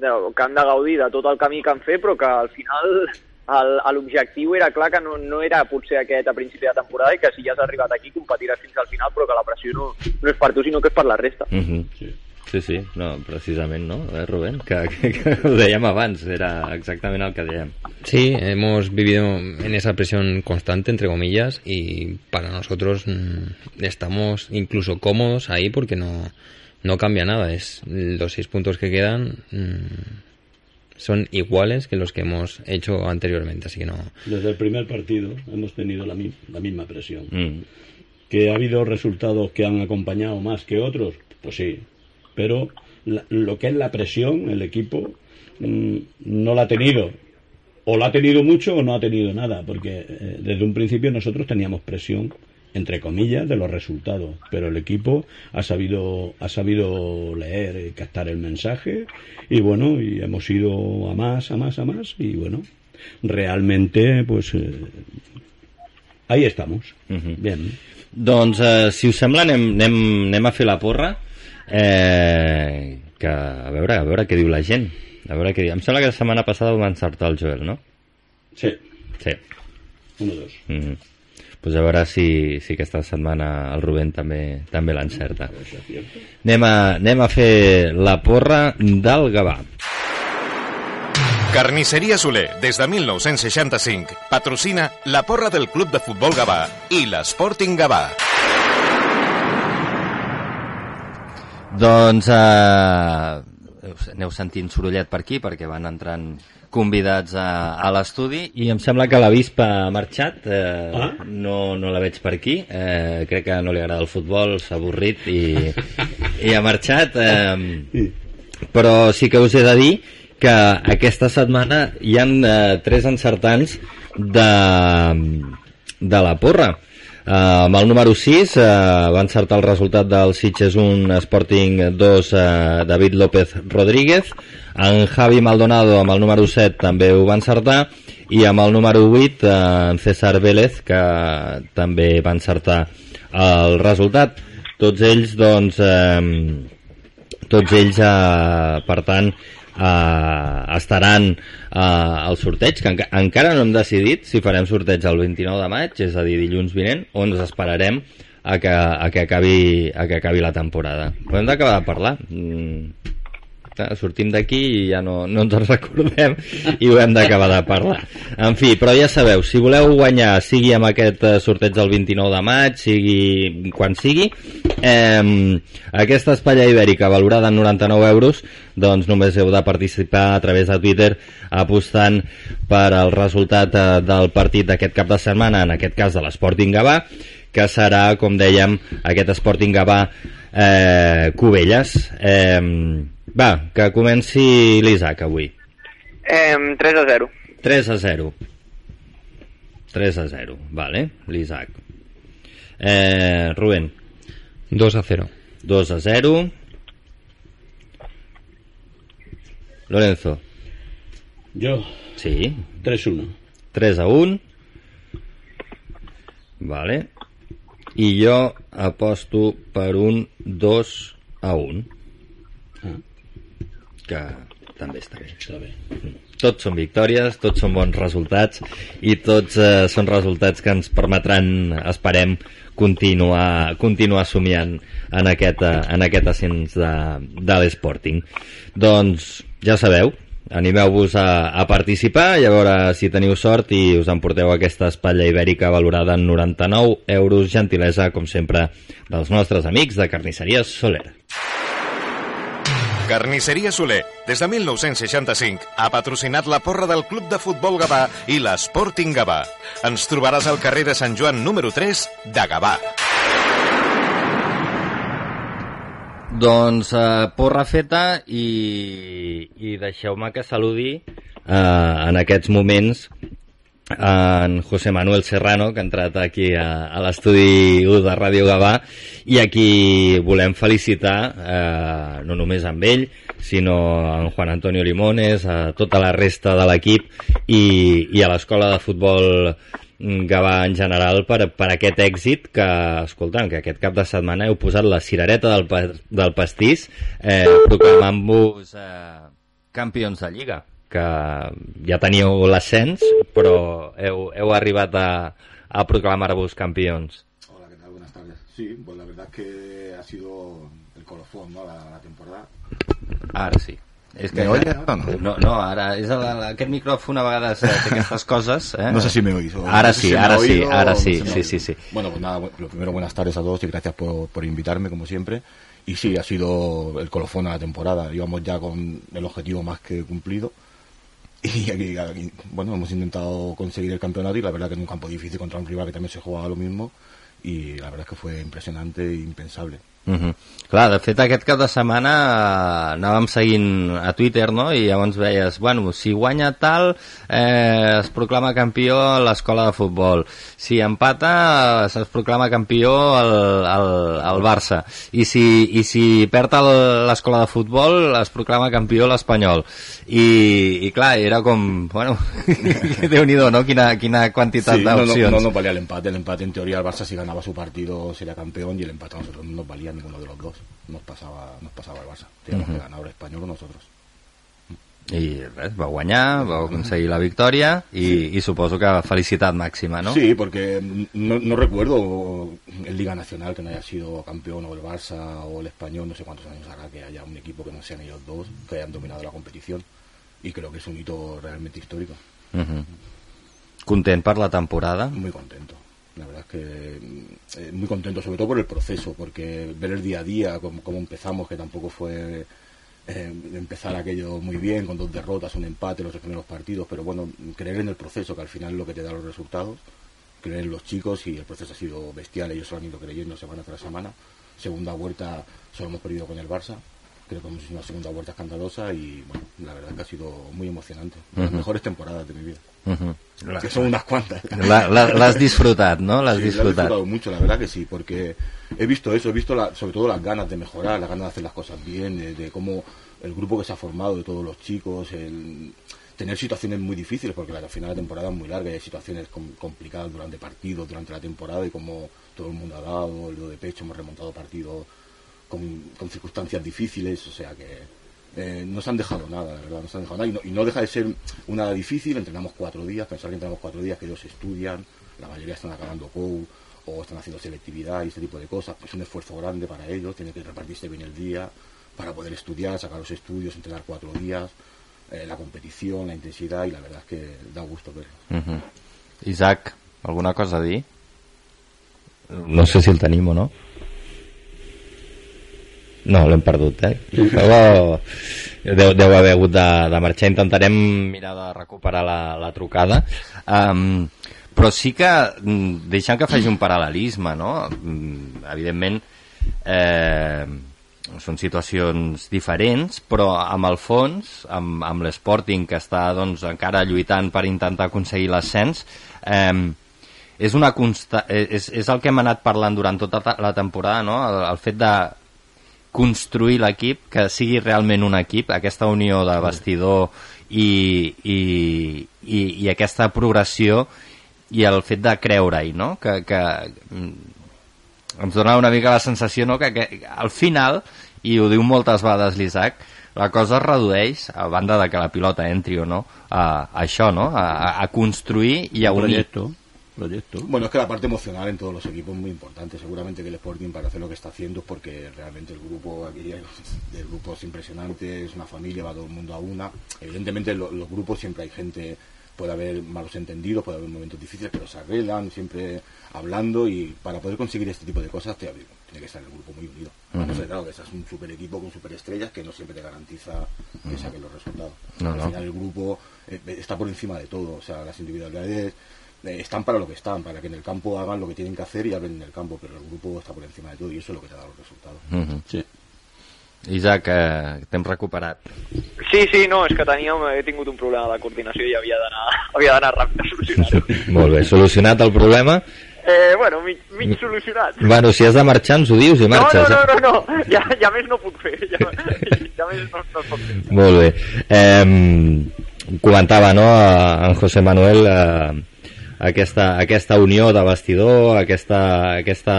de, que han de gaudir de tot el camí que han fet, però que al final el- l'objectiu era clar que no, no era potser aquest a principi de temporada i que si ja has arribat aquí competiràs fins al final, però que la pressió no, no és per tu, sinó que és per la resta. uh -huh. Sí. sí, sí, no, precisament no, eh, Rubén? Que, que, que ho dèiem abans, era exactament el que dèiem Sí, hemos vivido en esa presión constante, entre comillas, y para nosotros mm, estamos incluso cómodos ahí porque no, no cambia nada. Es los seis puntos que quedan mm, son iguales que los que hemos hecho anteriormente, así que no. Desde el primer partido hemos tenido la, mi- la misma presión. mm. ¿Que ha habido resultados que han acompañado más que otros? Pues sí. Pero la- lo que es la presión, el equipo mm, no la ha tenido. O la ha tenido mucho o no ha tenido nada. Porque eh, desde un principio nosotros teníamos presión, entre comillas, de los resultados. Pero el equipo ha sabido, ha sabido leer y captar el mensaje. Y bueno, y hemos ido a más, a más, a más. Y bueno, realmente, pues eh, ahí estamos. Ujú. Bien. Doncs, eh, si us sembla, anem, anem, anem a fer la porra. Eh, que, a veure, a veure què diu la gent. A veure què diu. Em sembla que la setmana passada ho va encertar el Joel, no? Sí, Sí. uno, dos. Mm -hmm. Pues a veure si, si aquesta setmana el Rubén també també l'encerta. Anem, a, anem a fer la porra del Gavà. Carnisseria Soler, des de 1965, patrocina la porra del Club de Futbol Gavà i l'Sporting Gavà. Doncs eh, aneu sentint sorollet per aquí perquè van entrant convidats a, a l'estudi i em sembla que la Vispa ha marxat eh, Ah. no, no la veig per aquí eh, crec que no li agrada el futbol s'ha avorrit i, i ha marxat eh, però sí que us he de dir que aquesta setmana hi han eh, tres encertants de, de la porra. Uh, amb el número 6 uh, va encertar el resultat del Sitges 1 Sporting 2 uh, David López Rodríguez. En Javi Maldonado amb el número 7 també ho va encertar. I amb el número 8 uh, en César Vélez que també va encertar el resultat. Tots ells doncs eh, tots ells eh, per tant eh, estaran eh, al sorteig, que enca encara no hem decidit si farem sorteig el 29 de maig, és a dir, dilluns vinent, o ens esperarem a que, a que, acabi, a que acabi la temporada. Però hem d'acabar de parlar. Mm, sortim d'aquí i ja no, no ens en recordem i ho hem d'acabar de parlar. En fi, però ja sabeu, si voleu guanyar, sigui amb aquest eh, sorteig del 29 de maig, sigui quan sigui, eh, aquesta espatlla ibèrica valorada en 99 euros, doncs només heu de participar a través de Twitter apostant per al resultat eh, del partit d'aquest cap de setmana, en aquest cas de l'Sporting Gavà, que serà, com dèiem, aquest Sporting Gavà eh, Cubelles. Eh, va, que comenci l'Isaac avui. Eh, 3 a 0. 3 a 0. 3 a 0, vale, l'Isaac. Eh, Rubén. 2 a 0. 2 a 0. Lorenzo. Jo, Sí. 3-1. 3 a 1. Vale. I jo aposto per un 2 a 1. Que també està bé. està bé. Tots són victòries, tots són bons resultats i tots eh, són resultats que ens permetran, esperem, continuar, continuar somiant en aquest, eh, en aquest ascens de, de l'Sporting. Doncs ja sabeu, animeu-vos a, a participar i a veure si teniu sort i us emporteu aquesta espatlla ibèrica valorada en 99 euros, gentilesa, com sempre, dels nostres amics de Carnisseria Soler. Carnisseria Soler, des de 1965, ha patrocinat la porra del Club de Futbol Gavà i l'Sporting Gavà. Ens trobaràs al carrer de Sant Joan número 3 de Gavà. Doncs eh, porra feta i, i deixeu-me que saludi eh, en aquests moments en José Manuel Serrano, que ha entrat aquí a, a l'estudi 1 de Ràdio Gavà, i aquí volem felicitar, eh, no només amb ell, sinó en Juan Antonio Limones, a tota la resta de l'equip i, i a l'escola de futbol Gavà en general per, per aquest èxit que, escolta'm, que aquest cap de setmana heu posat la cirereta del, pa, del pastís eh, proclamant-vos eh, campions de Lliga que ja teníeu l'ascens però heu, heu arribat a, a proclamar-vos campions Hola, ¿qué tal? Buenas tardes. Sí, pues la verdad es que ha sido el colofón, ¿no? La, la temporada. ara sí és que ¿Me oye ahora o no? no, no, ara és la, aquest micròfon a vegades eh, té aquestes coses eh? No sé si me oís. o Ahora no sí, ahora sí, ahora no sí, sí, sí, sí. Bueno, pues nada, lo primero, buenas tardes a todos y gracias por, por invitarme, como siempre. Y sí, ha sido el colofón a la temporada. Íbamos ya con el objetivo más que cumplido. Y aquí, bueno, hemos intentado conseguir el campeonato y la verdad que en un campo difícil contra un rival que también se jugaba lo mismo. Y la verdad es que fue impresionante e impensable. Uh -huh. Clar, de fet aquest cap de setmana eh, anàvem seguint a Twitter, no? I llavors veies, bueno, si guanya tal, eh, es proclama campió a l'escola de futbol. Si empata, eh, es proclama campió el, el, el Barça. I si, i si perd l'escola de futbol, es proclama campió l'Espanyol. I, I clar, era com, bueno, déu-n'hi-do, no? Quina, quina quantitat Sí, no, no, d'opcions. no nos valía el empate. El empate, en teoría, el Barça si ganaba su partido sería campeón y el empate a nosotros no nos valía ninguno de los dos. Nos pasaba, nos pasaba el Barça. Teníamos que ganar el español nosotros. I res, va guanyar, va aconseguir la victòria i, i suposo que felicitat màxima, no? Sí, porque no, no recuerdo en Liga Nacional que no haya sido campeón o el Barça o el español, no sé cuántos años hará que haya un equipo que no sean ellos dos, que hayan dominado la competición. Y creo que es un hito realmente histórico. Uh -huh. Content per la temporada? Muy contento. La verdad es que eh, muy contento, sobre todo por el proceso, porque ver el día a día, cómo, cómo empezamos, que tampoco fue eh, empezar aquello muy bien, con dos derrotas, un empate los primeros partidos, pero bueno, creer en el proceso, que al final es lo que te da los resultados, creer en los chicos y el proceso ha sido bestial, ellos lo han ido creyendo semana tras semana. Segunda vuelta solo hemos perdido con el Barça creo que hemos hecho una segunda vuelta escandalosa y bueno, la verdad que ha sido muy emocionante. Las mejores temporadas de mi vida. Que son unas cuantas. La, la, disfrutat, no? L'has Sí, la he disfrutat. disfrutado mucho, la verdad que sí, porque he visto eso, he visto la- sobre todo las ganas de mejorar, las ganas de hacer las cosas bien, de, de cómo el grupo que se ha formado, de todos los chicos, el tener situaciones muy difíciles, porque al final la temporada es muy larga y hay situaciones com- complicadas durante partidos, durante la temporada y como todo el mundo ha dado, el de pecho, hemos remontado partidos con, con circunstancias difíciles, o sea que eh, no se han dejado nada, la verdad, no se han dejado nada. Y no, y no deja de ser una difícil, entrenamos cuatro días, pensar que entrenamos cuatro días, que ellos estudian, la mayoría están acabando COU o están haciendo selectividad y este tipo de cosas, pues es un esfuerzo grande para ellos, tienen que repartirse bien el día para poder estudiar, sacar los estudios, entrenar cuatro días, eh, la competición, la intensidad y la verdad es que da gusto verlo. Mhm. Isaac, alguna cosa a dir? No sé si el tenim o no. No, l'hem perdut, eh? Però deu, deu haver hagut de, de marxar. Intentarem mirar de recuperar la, la trucada. Um, però sí que, mm, deixant que faci un paral·lelisme, no? Mm, Evidentment, eh, són situacions diferents, però amb el fons, amb, amb l'Sporting, que està doncs, encara lluitant per intentar aconseguir l'ascens, eh, és, una consta és, és el que hem anat parlant durant tota ta- la temporada, no? el, el fet de construir l'equip, que sigui realment un equip, aquesta unió de vestidor i, i, i, i aquesta progressió i el fet de creure-hi, no? Que, que mm, ens dona una mica la sensació no? que, que al final, i ho diu moltes vegades l'Isaac, la cosa es redueix, a banda de que la pilota entri o no, a, a això, no? A, a construir i a Un unir. proyecto, proyecto. Bueno, es que la parte emocional en todos los equipos es muy importante. Seguramente que el Sporting para hacer lo que está haciendo es porque realmente el grupo aquí el grupo es impresionante, es una familia, va todo el mundo a una. Evidentemente en lo- los grupos siempre hay gente, puede haber malos entendidos, puede haber momentos difíciles, pero se arreglan siempre hablando y para poder conseguir este tipo de cosas te- tiene que estar el grupo muy unido. Además, Ujú. claro, que estás un super equipo con super estrellas que no siempre te garantiza que saquen los resultados. No, Al no. final el grupo eh, está por encima de todo, o sea, las individualidades están para lo que están, para que en el campo hagan lo que tienen que hacer y hablen en el campo, pero el grupo está por encima de todo y eso es lo que te da los resultados. Mhm. Sí. Isaac, eh, t'hem recuperat. Sí, sí, no, és que teníem, he tingut un problema de coordinació i havia d'anar havia d'anar ràpid a solucionar-ho. Molt bé, solucionat el problema. Eh, bueno, mig, mig solucionat. Bueno, si has de marxar ens ho dius i No, no, marxes. no, eh? no, no, ja, ja més no puc fer, ja, ja més no, no pot fer. Molt bé. Eh, comentava, no, eh, en José Manuel eh, aquesta, aquesta unió de vestidor, aquesta, aquesta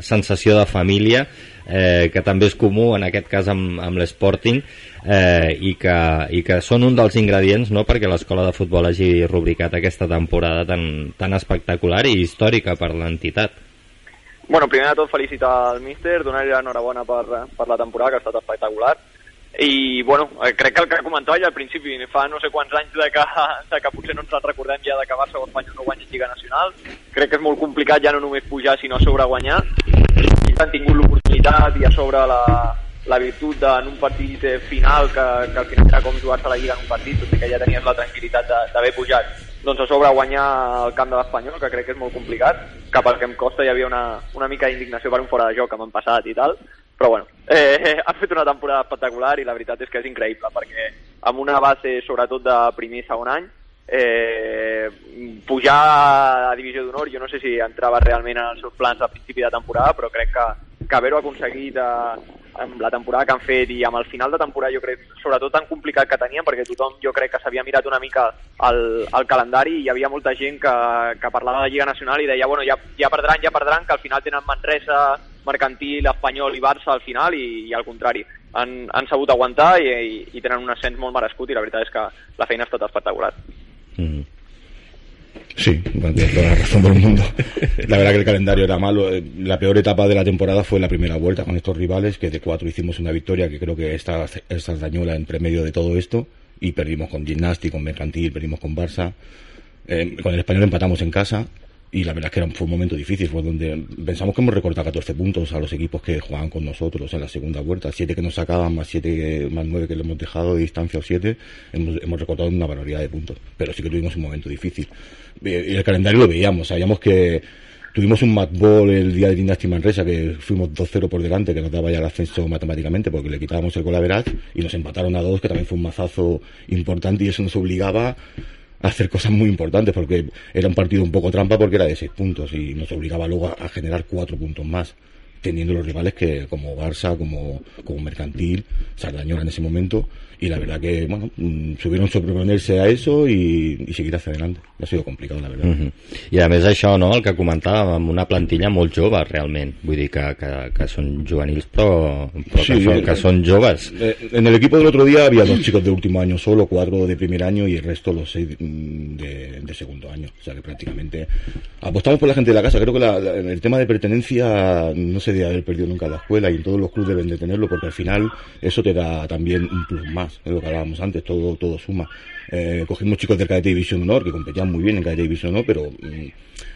sensació de família eh, que també és comú en aquest cas amb, amb l'Sporting eh, i, que, i que són un dels ingredients no, perquè l'escola de futbol hagi rubricat aquesta temporada tan, tan espectacular i històrica per l'entitat. Bueno, primer de tot felicitar al míster, donar-li l'enhorabona per, per la temporada, que ha estat espectacular. I, bueno, eh, crec que el que comentava ja al principi, fa no sé quants anys de que, de que potser no ens en recordem ja de que Barça o Espanya no guanyen Lliga Nacional. Crec que és molt complicat ja no només pujar, sinó a sobre guanyar. I han tingut l'oportunitat i a sobre la, la virtut en un partit eh, final, que, que al final era com jugar-se la Lliga en un partit, tot i que ja tenies la tranquil·litat d'haver pujat, doncs a sobre guanyar el camp de l'Espanyol, que crec que és molt complicat, que pel que em costa hi havia una, una mica d'indignació per un fora de joc que m'han passat i tal, però bueno, eh, han fet una temporada espectacular i la veritat és que és increïble, perquè amb una base sobretot de primer i segon any, eh, pujar a divisió d'honor, jo no sé si entrava realment en els seus plans a principi de temporada, però crec que, que haver-ho aconseguit eh, amb la temporada que han fet i amb el final de temporada jo crec sobretot tan complicat que tenien perquè tothom jo crec que s'havia mirat una mica el, el calendari i hi havia molta gent que, que parlava de Lliga Nacional i deia bueno, ja, ja perdran, ja perdran, que al final tenen Manresa, Mercantil, Espanyol i Barça al final i, i al contrari han, han sabut aguantar i, i, i tenen un ascens molt merescut i la veritat és que la feina ha estat espectacular. Mm. Sí, la razón del mundo. La verdad que el calendario era malo. Eh, La peor etapa de la temporada fue la primera vuelta con estos rivales, que de cuatro hicimos una victoria, que creo que esta, esta dañola entre medio de todo esto, y perdimos con Gimnasti, con Mercantil, perdimos con Barça. Eh, con el español empatamos en casa, y la verdad es que era, fue un momento difícil, fue donde pensamos que hemos recortado 14 puntos a los equipos que jugaban con nosotros en la segunda vuelta, 7 que nos sacaban, más 7 más 9 que le hemos dejado de distancia o 7, hemos, hemos recortado una barbaridad de puntos, pero sí que tuvimos un momento difícil. Y el calendario lo veíamos, sabíamos que Tuvimos un matball el día de Dynasty Manresa que fuimos 2-0 por delante, que nos daba ya el ascenso matemáticamente porque le quitábamos el colaverat y nos empataron a dos, que también fue un mazazo importante y eso nos obligaba hacer cosas muy importantes porque era un partido un poco trampa porque era de seis puntos y nos obligaba luego a, generar cuatro puntos más teniendo los rivales que como Barça, como, como Mercantil, Sardañola en ese momento y la verdad que, bueno, mm, supieron sobreponerse a eso i, i seguir hacia adelante. Ha sido complicado, la verdad. Uh -huh. I a més això, no?, el que comentàvem, amb una plantilla molt jove, realment. Vull dir que, que, que són juvenils, però, però Sí, que, són, que són joves. Eh, En el equipo del otro día había dos chicos de último año solo, cuatro de primer año y el resto los seis mm, de, de segundo año. O sea que prácticamente apostamos por la gente de la casa. Creo que la- la- el tema de pertenencia no se debe haber perdido nunca la escuela y en todos los clubes deben de tenerlo porque al final eso te da también un plus más. Es lo que hablábamos antes, todo, todo suma. Eh, cogimos chicos del Cadete División Honor que competían muy bien en Cadete División Honor, pero mm,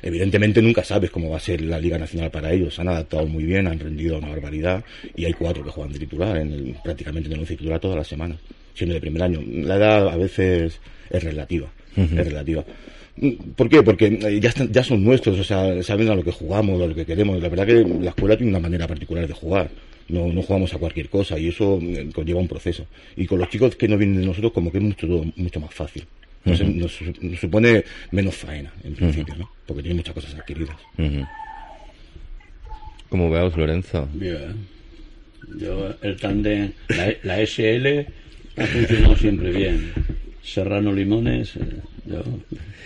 evidentemente nunca sabes cómo va a ser la Liga Nacional para ellos. Han adaptado muy bien, han rendido una barbaridad y hay cuatro que juegan de titular, en el- prácticamente en el once titular todas las semanas, siendo de primer año. La edad a veces es relativa, es relativa. ¿Por qué? Porque eh, ya, están- ya son nuestros, o sea, saben a lo que jugamos, a lo que queremos. La verdad que la escuela tiene una manera particular de jugar. No, no jugamos a cualquier cosa y eso eh, conlleva un proceso. Y con los chicos que no vienen de nosotros como que es mucho, mucho más fácil. Nos, Ujú. nos- nos supone menos faena, en principio, ¿no? Porque tiene muchas cosas adquiridas. Uh -huh. Com ho veus, Lorenzo? Bien. Yo, el tándem, la, la SL ha funcionado siempre bien. Serrano Limones, eh, yo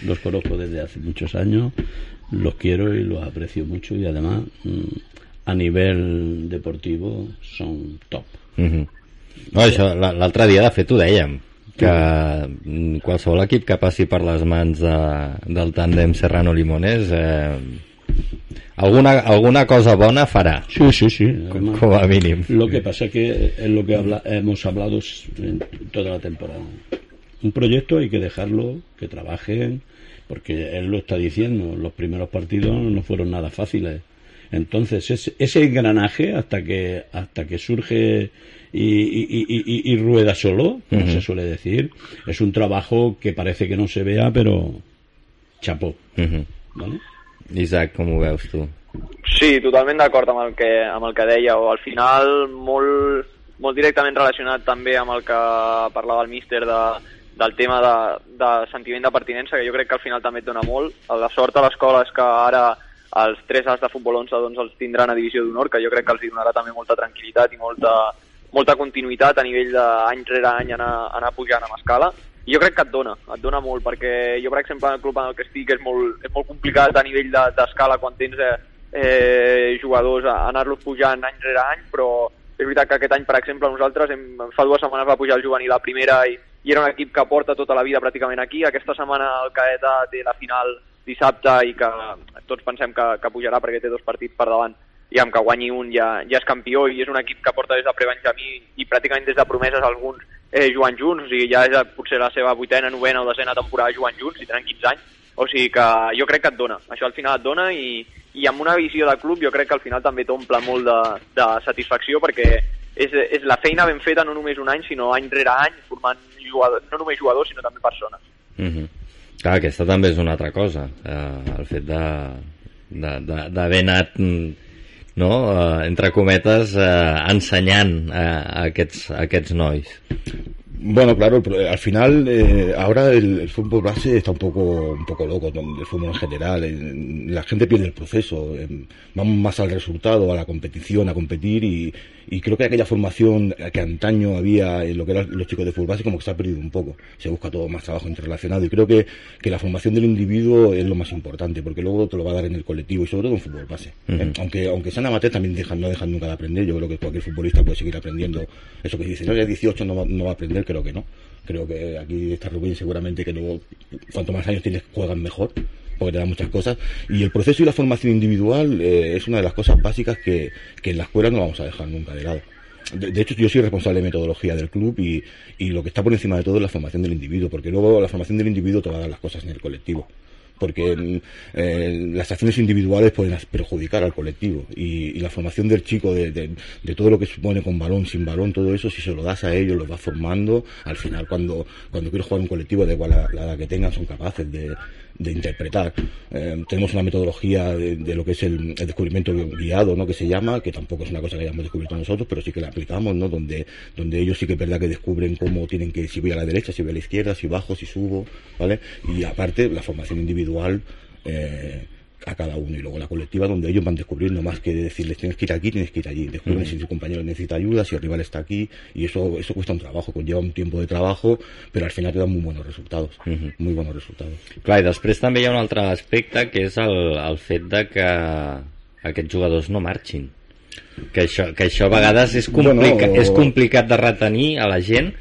los conozco desde hace muchos años, los quiero y los aprecio mucho y además mm, a nivel deportivo son top. Uh -huh. no, això, la- l'altre dia, de fet, ho dèiem, que mm, qualsevol equip que passi per les mans de, del tàndem Serrano-Limones eh, alguna, alguna cosa bona farà. Sí, sí, sí. Com, además. com a mínim. Lo que pasa es que es lo que habla- hemos hablado en toda la temporada. Un proyecto hay que dejarlo, que trabajen, porque él lo está diciendo, los primeros partidos no fueron nada fáciles. Entonces, ese, ese engranaje, hasta que, hasta que surge y, y- y- y- y rueda solo, como Ujú. se suele decir, es un trabajo que parece que no se vea, pero chapó. Uh -huh. ¿vale? Isaac, com ho veus tu? Sí, totalment d'acord amb, el que, amb el que dèieu. Al final, molt, molt directament relacionat també amb el que parlava el míster de, del tema de, de sentiment de pertinença, que jo crec que al final també et dona molt. La sort a l'escola és que ara els tres as de futbol 11 doncs, els tindran a divisió d'honor, que jo crec que els donarà també molta tranquil·litat i molta, molta continuïtat a nivell d'any rere any anar, anar pujant amb escala. I jo crec que et dona, et dona molt, perquè jo, per exemple, el club en el que estic és molt, és molt complicat a nivell de- d'escala quan tens eh, eh, jugadors a anar-los pujant any rere any, però és veritat que aquest any, per exemple, nosaltres hem, fa dues setmanes va pujar el juvenil a primera i, i era un equip que porta tota la vida pràcticament aquí. Aquesta setmana el Caeta té la final dissabte i que tots pensem que, que pujarà perquè té dos partits per davant i amb que guanyi un ja, ja és campió i és un equip que porta des de pre-Benjamí i pràcticament des de promeses alguns eh, jugant junts, o sigui, ja és potser la seva vuitena, novena o desena temporada jugant junts i tenen 15 anys, o sigui que jo crec que et dona, això al final et dona i, i amb una visió de club jo crec que al final també t'omple molt de, de satisfacció perquè és, és la feina ben feta no només un any sinó any rere any formant jugadors, no només jugadors sinó també persones. Uh -huh. Clar, aquesta també és una altra cosa, eh, el fet d'haver anat mm, no, eh, entre cometes eh, ensenyant eh, a, aquests, a aquests nois Bueno, claro, pro- al final eh, ahora el, el fútbol base está un poco un poco loco, el fútbol en general, eh, la gente pierde el proceso, eh, vamos más al resultado, a la competición, a competir y, y creo que aquella formación que antaño había en lo que eran los chicos de fútbol base como que se ha perdido un poco, se busca todo más trabajo interrelacionado y creo que, que la formación del individuo es lo más importante porque luego te lo va a dar en el colectivo y sobre todo en fútbol base. Eh, aunque aunque sean amateurs también dejan, no dejan nunca de aprender, yo creo que cualquier futbolista puede seguir aprendiendo eso que dicen, no, ya 18 no va, no va a aprender, creo que no. Creo que aquí está Rubén seguramente que luego, cuanto más años tienes, juegan mejor, porque te dan muchas cosas. Y el proceso y la formación individual eh, es una de las cosas básicas que, que en la escuela no vamos a dejar nunca de lado. De, de hecho, yo soy responsable de metodología del club y, y lo que está por encima de todo es la formación del individuo, porque luego la formación del individuo te va a dar las cosas en el colectivo porque eh, las acciones individuales pueden perjudicar al colectivo. Y, y la formación del chico de, de- de todo lo que supone con balón, sin balón, todo eso, si se lo das a ellos, los vas formando, al final cuando, cuando quieres jugar un colectivo, da igual la, la edad que tengan, son capaces de, de interpretar. Eh, tenemos una metodología de, lo que es el, el descubrimiento guiado, ¿no? Que se llama, que tampoco es una cosa que hayamos descubierto nosotros, pero sí que la aplicamos, ¿no? Donde, donde ellos sí que es verdad que descubren cómo tienen que, si voy a la derecha, si voy a la izquierda, si bajo, si subo, ¿vale? Y aparte, la formación individual, eh, a cada uno y luego la colectiva donde ellos van descubriendo más que decirles tienes que ir aquí, tienes que ir allí, descubren si su compañero necesita ayuda, si el rival está aquí y eso eso cuesta un trabajo, conlleva un tiempo de trabajo, però al final te dan muy buenos resultados, muy buenos resultados. Clar, i després també hi ha un altre aspecte que és el, el fet de que aquests jugadors no marxin. Que això, que això a vegades és, complica, Bueno, és complicat de retenir a la gent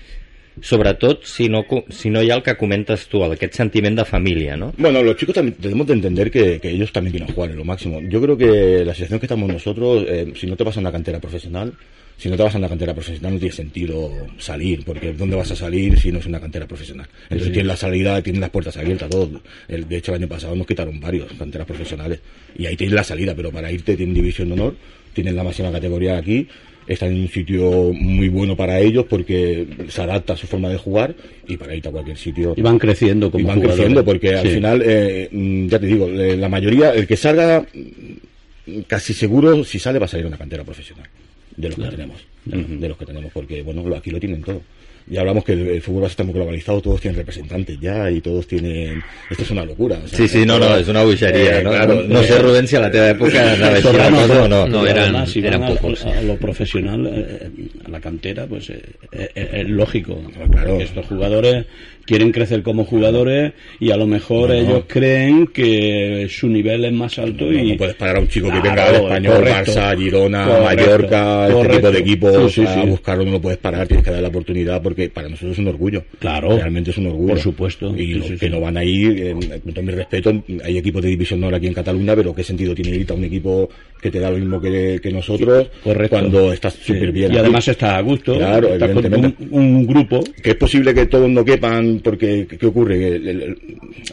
sobretot si no, si no hi ha el que comentes tu, aquest sentiment de família, no? Bueno, los chicos también tenemos de entender que, que ellos también quieren jugar en lo máximo. Yo creo que la situación que estamos nosotros, eh, si no te vas a una cantera profesional, si no te vas a una cantera profesional no tiene sentido salir, porque ¿dónde vas a salir si no es una cantera profesional? Entonces Sí. tienes la salida, tienes las puertas abiertas, todo. El- de hecho, el año pasado nos quitaron varios canteras profesionales y ahí tienes la salida, pero para irte tienen división de honor, tienen la máxima categoría aquí, están en un sitio muy bueno para ellos porque se adapta a su forma de jugar y para irte a cualquier sitio Y van creciendo como y van jugadores. creciendo porque al Sí. final eh, mm, ya te digo eh, la mayoría el que salga mm, casi seguro si sale va a salir una cantera profesional de los Claro. que tenemos de, los- de los que tenemos porque bueno aquí lo tienen todo ya hablamos que el, fútbol base está muy globalizado todos tienen representantes ya y todos tienen esto es una locura o sea, Sí, sí, no, no, és una bogeria. eh, no, claro, no, no eh, sé, Rubén, si a la teva així la Serrano, cosa o no. No, Y eran- además, si eran a- pocos, A, lo profesional, eh, a la cantera, pues eh, eh, eh, es lógico. claro. Que estos jugadores quieren crecer como jugadores y a lo mejor No, no. ellos creen que su nivel es más alto no, y no puedes parar a un chico que Claro, venga del español, correcto. Barça, Girona, Correcto, Mallorca, este correcto. tipo de equipos, Sí, sí, a sí. buscarlo no lo puedes parar, tienes que dar la oportunidad porque para nosotros es un orgullo. Claro. Realmente es un orgullo. Por supuesto. Y los que no van a ir, eh, con todo mi respeto, hay equipos de división no aquí en Cataluña, pero ¿qué sentido tiene ir a un equipo que te da lo mismo que, que nosotros cuando estás súper bien? Y además está a gusto, Claro, está con un, un grupo. que es posible que todos no quepan porque ¿qué, ocurre? Que el-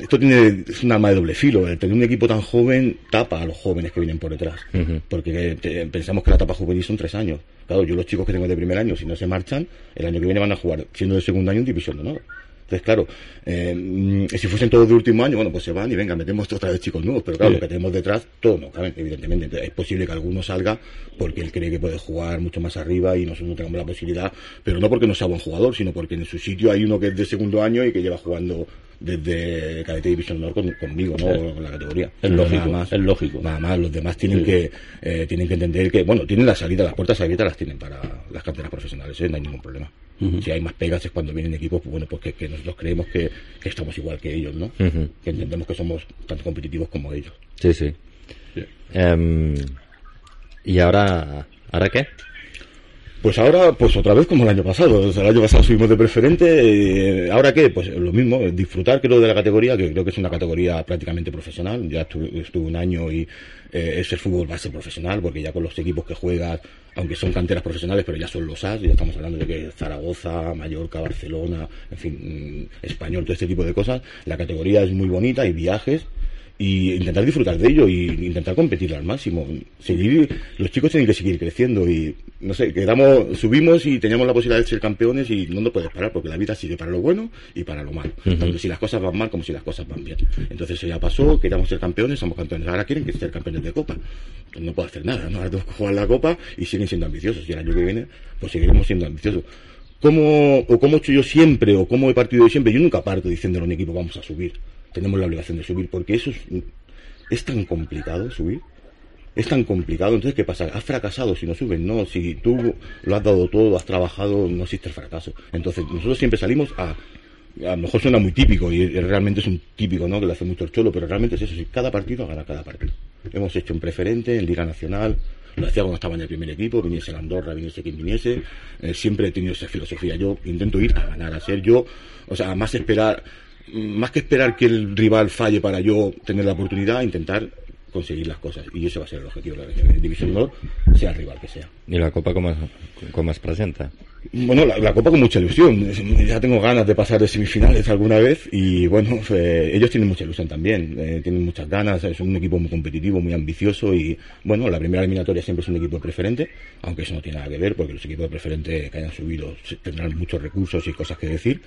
esto tiene es un arma de doble filo. El tener un equipo tan joven tapa a los jóvenes que vienen por detrás. Porque te- pensamos que la etapa juvenil son tres años. Claro, yo los chicos que tengo de primer año, si no se marchan, el año que viene van a jugar, siendo de segundo año, en división de honor. Entonces, claro, eh, mm, si fuesen todos de último año, bueno, pues se van y venga, metemos otra vez chicos nuevos. Pero claro, Sí. lo que tenemos detrás, todo no caben, evidentemente. Entonces, es posible que alguno salga porque él cree que puede jugar mucho más arriba y nosotros no tengamos la posibilidad, pero no porque no sea buen jugador, sino porque en su sitio hay uno que es de segundo año y que lleva jugando desde Cadete División Honor con- conmigo, ¿no? Sí. Con la categoría. Es lógico, nada más. es lógico. Nada más, los demás tienen Sí. que eh, tienen que entender que, bueno, tienen la salida, las puertas abiertas las tienen para las canteras profesionales, ¿eh? no hay ningún problema. Si hay más pegas es cuando vienen equipos, pues bueno, pues que, que nosotros creemos que, que estamos igual que ellos, ¿no? Que entendemos que somos tanto competitivos como ellos. Sí, sí. Sí. Em, ¿Y ahora, ahora qué? Pues ahora, pues otra vez como el año pasado. O sea, el año pasado subimos de preferente. eh, ¿Ahora qué? Pues lo mismo, eh, disfrutar creo de la categoría, que creo que es una categoría prácticamente profesional. Ya estuve, estuve un año y eh, es el fútbol base profesional, porque ya con los equipos que juegas, aunque son canteras profesionales, pero ya son los AS, ya estamos hablando de que Zaragoza, Mallorca, Barcelona, en fin, mm, español, todo este tipo de cosas. La categoría es muy bonita, hay viajes y intentar disfrutar de ello y intentar competir al máximo. Seguir, los chicos tienen que seguir creciendo y no sé, quedamos, subimos y teníamos la posibilidad de ser campeones y no nos puedes parar porque la vida sigue para lo bueno y para lo malo. Tanto si las cosas van mal como si las cosas van bien. Entonces eso ya pasó, queríamos ser campeones, somos campeones. Ahora quieren que ser campeones de copa. Pues no puedo hacer nada, ¿no? Ahora tengo que jugar la copa y siguen siendo ambiciosos y el año que viene pues seguiremos siendo ambiciosos. ¿Cómo, o cómo he hecho yo siempre, o cómo he partido yo siempre? Yo nunca parto diciéndole a un equipo vamos a subir. Tenemos la obligación de subir, porque eso es, es tan complicado subir. Es tan complicado. Entonces, ¿qué pasa? ¿Has fracasado si no subes? No, si tú lo has dado todo, has trabajado, no existe el fracaso. Entonces, nosotros siempre salimos a... A lo mejor suena muy típico y realmente es un típico, ¿no? Que lo hace mucho el cholo, pero realmente es eso. Si cada partido a ganar cada partido. Hemos hecho en preferente, en Liga Nacional, lo hacía cuando estaba en el primer equipo, viniese la Andorra, viniese quien viniese, eh, siempre he tenido esa filosofía. Yo intento ir a ganar, a ser yo, o sea, más esperar, más que esperar que el rival falle para yo tener la oportunidad, intentar conseguir las cosas. Y ese va a ser el objetivo de la División Honor, sea el rival que sea. ¿Y la Copa cómo, cómo es presenta? Bueno, la, la, Copa con mucha ilusión. Ya tengo ganas de pasar de semifinales alguna vez y bueno, eh, ellos tienen mucha ilusión también. Eh, tienen muchas ganas, es un equipo muy competitivo, muy ambicioso y bueno, la primera eliminatoria siempre es un equipo de preferente, aunque eso no tiene nada que ver porque los equipos de preferente que hayan subido tendrán muchos recursos y cosas que decir.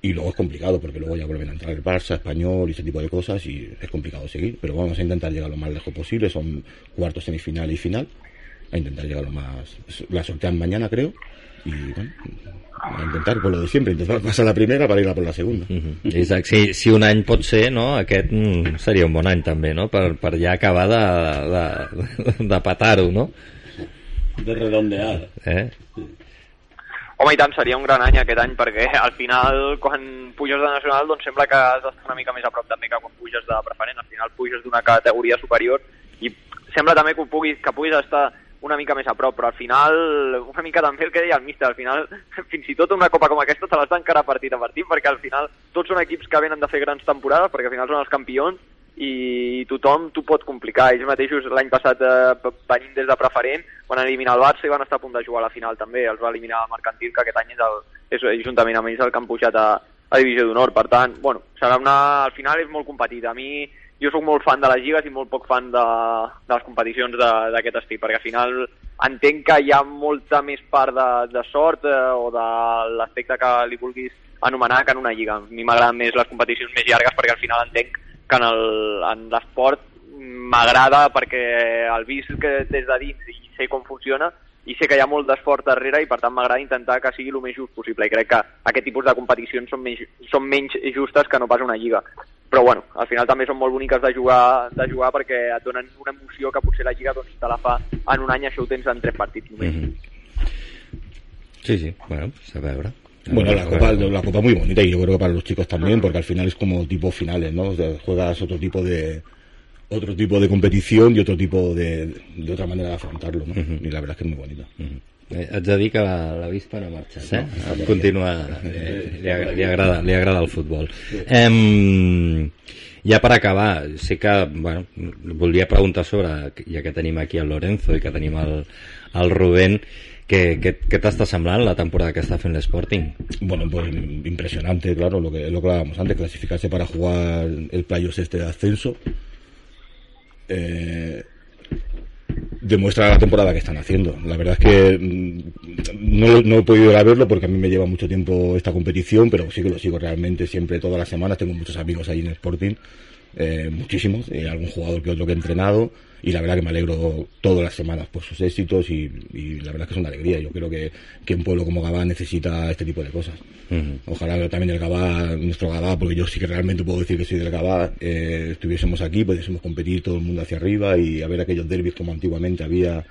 Y luego es complicado porque luego ya vuelven a entrar el Barça, Español y ese tipo de cosas y es complicado seguir, pero vamos a intentar llegar lo más lejos posible, son cuartos, semifinal y final, a intentar llegar lo más... La sortean mañana creo y bueno, a intentar por lo de siempre, intentar pasar la primera para ir a por la segunda. Uh -huh. Isaac, si, si un any pot ser, no? aquest mm, seria un bon any també, no? Per, per ja acabar de, de, de petar-ho, no? De redondear. Eh? Home, i tant, seria un gran any aquest any, perquè al final, quan puges de nacional, doncs sembla que has d'estar una mica més a prop també que quan puges de preferent. Al final puges d'una categoria superior i sembla també que, puguis, que puguis estar una mica més a prop, però al final, una mica també el que deia el míster, al final, fins i tot una copa com aquesta te l'has d'encarar partit a partit, perquè al final tots són equips que venen de fer grans temporades, perquè al final són els campions, i tothom t'ho pot complicar. Ells mateixos l'any passat eh, venint des de preferent, van eliminar el Barça i van estar a punt de jugar a la final també. Els va eliminar el Mercantil, que aquest any és, el, és juntament amb ells el que han pujat a, a Divisió d'Honor. Per tant, bueno, serà una, al final és molt competit. A mi, jo sóc molt fan de les lligues i molt poc fan de, de les competicions d'aquest estil, perquè al final entenc que hi ha molta més part de, de sort eh, o de l'aspecte que li vulguis anomenar que en una lliga. A mi m'agraden més les competicions més llargues perquè al final entenc que en el- en l'esport m'agrada perquè el que des de dins i sé com funciona i sé que hi ha molt d'esforç darrere i per tant m'agrada intentar que sigui el més just possible i crec que aquest tipus de competicions són menys, són menys justes que no pas una lliga però bueno, al final també són molt boniques de jugar, de jugar perquè et donen una emoció que potser la lliga doncs, te la fa en un any això ho tens en tres partits només. Mm -hmm. Sí, sí, bueno, a veure. Bueno, la copa, la copa muy bonita y yo creo que para los chicos también, porque al final es como tipo finales, ¿no? O sea, juegas otro tipo de otro tipo de competición y otro tipo de, de otra manera de afrontarlo, ¿no? Y la verdad es que es muy bonita. Eh, haig de dir que la, la Vispa no ha marxat, eh? Continua, eh, li, agra- li, agrada, li agrada el futbol. Em, ja per acabar, sí que bueno, volia preguntar sobre, ja que tenim aquí el Lorenzo i que tenim el, el Rubén, què, què, què t'està semblant la temporada que està fent l'Sporting? Bueno, pues impresionante, claro, lo que, lo que hablábamos antes, clasificarse para jugar el playoffs este de ascenso. Eh, demuestra la temporada que están haciendo. La verdad es que mm, no, no he podido ir a verlo porque a mí me lleva mucho tiempo esta competición, pero sí que lo sigo realmente siempre todas las semanas. Tengo muchos amigos ahí en Sporting, eh, muchísimos, eh, algún jugador que otro que he entrenado y la verdad que me alegro todas las semanas por sus éxitos y, y la verdad es que es una alegría. Yo creo que, que un pueblo como Gabá necesita este tipo de cosas. Ojalá también el Gabá, nuestro Gabá, porque yo sí que realmente puedo decir que soy del Gabá, eh, estuviésemos aquí, pudiésemos competir todo el mundo hacia arriba y a ver aquellos derbis como antiguamente había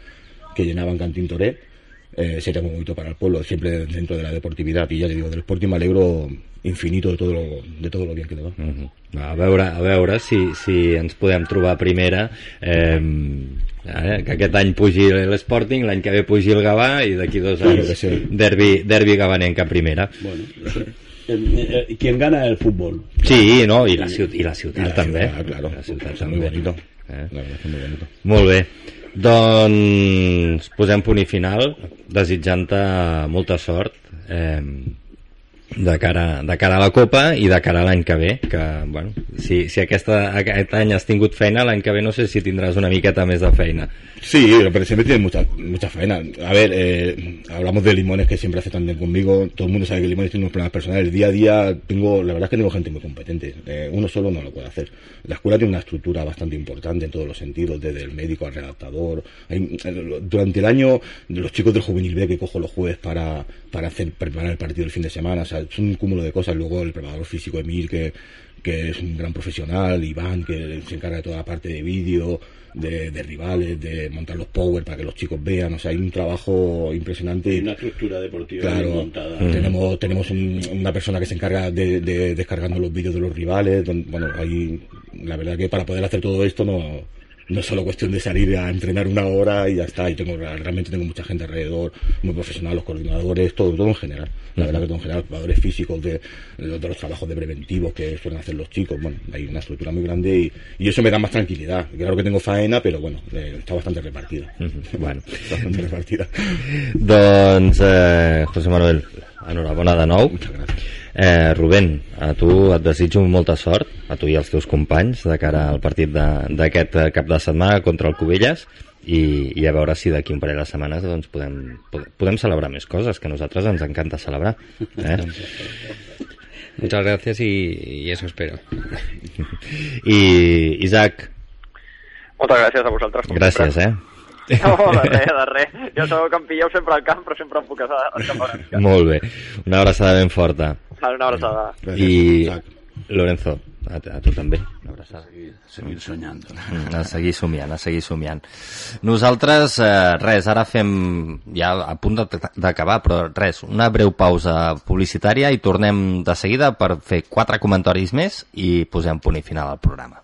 que llenaban Cantín Toré. Eh, sería muy bonito para el pueblo, siempre dentro de la deportividad. Y ya te digo, del Sporting me alegro infinito de todo lo, de todo lo bien que le va. A veure, a veure si, si ens podem trobar a primera eh, eh, que aquest any pugi l'Sporting, l'any que ve pugi el Gavà i d'aquí dos anys que sí. derbi, derbi gavanenc a primera Bueno, eh, eh, ¿quién gana el fútbol? Sí, no, i la, ciutat, i la ciutat Y la també ciudad, claro, la ciutat es muy també. bonito. Eh? La verdad es que es muy bonito. Molt bé. Doncs posem punt i final, desitjant-te molta sort eh, de, cara, de cara a la Copa i de cara a l'any que ve, que, bueno, si, si aquesta, aquest any has tingut feina, l'any que ve no sé si tindràs una miqueta més de feina. Sí, pero siempre tiene mucha, mucha faena. A ver, eh, hablamos de Limones que siempre hace tan bien conmigo. Todo el mundo sabe que Limones tiene unos problemas personales. Día a día tengo, la verdad es que tengo gente muy competente. Eh, uno solo no lo puede hacer. La escuela tiene una estructura bastante importante en todos los sentidos, desde el médico al redactador. Hay- durante el año, los chicos del juvenil B que cojo los jueves para, para hacer, preparar el partido el fin de semana, o sea, es un cúmulo de cosas. Luego el preparador físico Emil que, que es un gran profesional, Iván, que se encarga de toda la parte de vídeo, de, de rivales, de montar los power para que los chicos vean, o sea, hay un trabajo impresionante. Una estructura deportiva Claro, montada. tenemos, tenemos un- una persona que se encarga de, de descargarnos los vídeos de los rivales. bueno, hay, la verdad que para poder hacer todo esto no, no es solo cuestión de salir a entrenar una hora y ya está. Y tengo, realmente tengo mucha gente alrededor, muy profesional, los coordinadores, todo, todo en general. La verdad que todo en general, jugadores físicos de, de los trabajos de preventivos que suelen hacer los chicos. Bueno, hay una estructura muy grande y, y eso me da más tranquilidad. Claro que tengo faena, pero bueno, eh, está bastante repartida. Bueno. bastante repartida. Doncs, eh, José Manuel, enhorabona de nou. Eh, Rubén, a tu et desitjo molta sort, a tu i als teus companys, de cara al partit de- d'aquest eh, cap de setmana contra el Cubelles, i, i a veure si d'aquí un parell de setmanes doncs, podem, pod- podem celebrar més coses, que a nosaltres ens encanta celebrar. Eh? Muchas gracias y, y eso espero. I Isaac, Moltes gràcies a vosaltres. gràcies, sempre. eh? No, de res, de res. Jo sabeu que em pilleu sempre al camp, però sempre em puc estar al camp. Molt bé. Una abraçada ben forta. Una abraçada. I Lorenzo, a, a tu també. Una abraçada. Seguir soñando. Mm, A seguir somiant, a seguir somiant. Nosaltres, eh, res, ara fem ja a punt de- d'acabar, però res, una breu pausa publicitària i tornem de seguida per fer quatre comentaris més i posem punt i final al programa.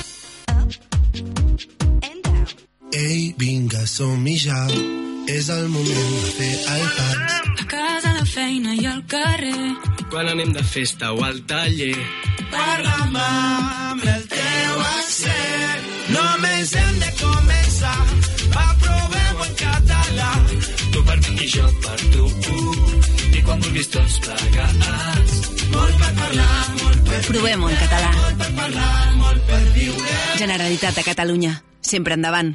Ei, vinga, som-hi ja. És el moment de fer el pas. A casa, a la feina i al carrer. Quan anem de festa o al taller. Parla'm amb el teu accent. Només hem de començar. Va, provem-ho en català. Tu per mi i jo per tu. I quan vulguis tots plegats. Molt per parlar, molt per Provem-ho en català. Molt per parlar, molt per viure. Generalitat de Catalunya. Sempre endavant.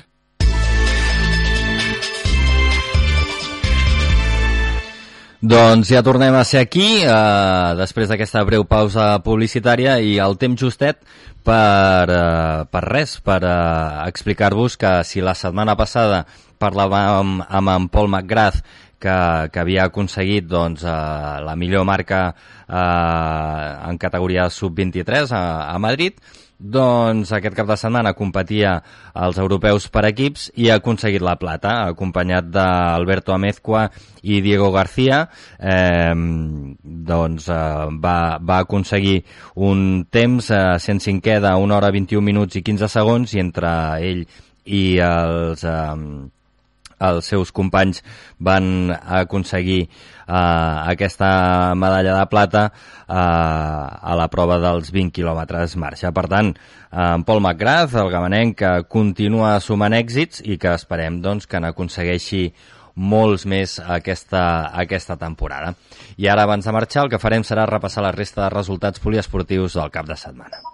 Doncs ja tornem a ser aquí, eh, després d'aquesta breu pausa publicitària i el temps justet per, eh, per res, per eh, explicar-vos que si la setmana passada parlàvem amb en Paul McGrath que, que havia aconseguit doncs, eh, la millor marca eh, en categoria sub-23 a, a Madrid, doncs aquest cap de setmana competia als europeus per equips i ha aconseguit la plata, acompanyat d'Alberto Amezcua i Diego García. Eh, doncs eh, va, va aconseguir un temps eh, 105è de 1 hora 21 minuts i 15 segons i entre ell i els... Eh, els seus companys van aconseguir eh, aquesta medalla de plata eh, a la prova dels 20 quilòmetres marxa. Per tant, eh, en Paul McGrath, el gamanenc, que continua sumant èxits i que esperem doncs, que n'aconsegueixi molts més aquesta, aquesta temporada. I ara, abans de marxar, el que farem serà repassar la resta de resultats poliesportius del cap de setmana.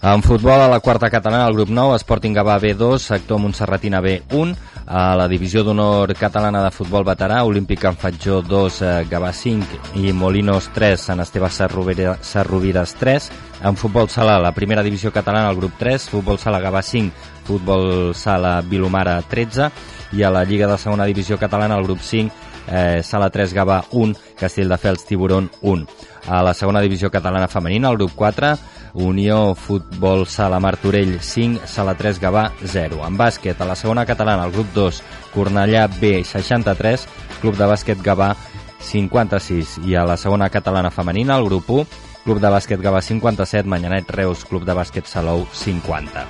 En futbol, a la quarta catalana, el grup 9, Sporting Gavà B2, sector Montserratina B1, a la divisió d'honor catalana de futbol veterà, Olímpic en Fatjó 2, eh, Gavà 5 i Molinos 3, Sant Esteve Sarrovires 3. En futbol sala, la primera divisió catalana, el grup 3, futbol sala Gavà 5, futbol sala Vilomara 13 i a la Lliga de segona divisió catalana, el grup 5, eh, sala 3 Gavà 1, Castelldefels Tiburon 1. A la segona divisió catalana femenina, el grup 4, Unió Futbol Sala Martorell 5, Sala 3 Gavà 0. En bàsquet, a la segona catalana, el grup 2, Cornellà B 63, Club de Bàsquet Gavà 56. I a la segona catalana femenina, el grup 1, Club de Bàsquet Gavà 57, Manyanet Reus, Club de Bàsquet Salou 50.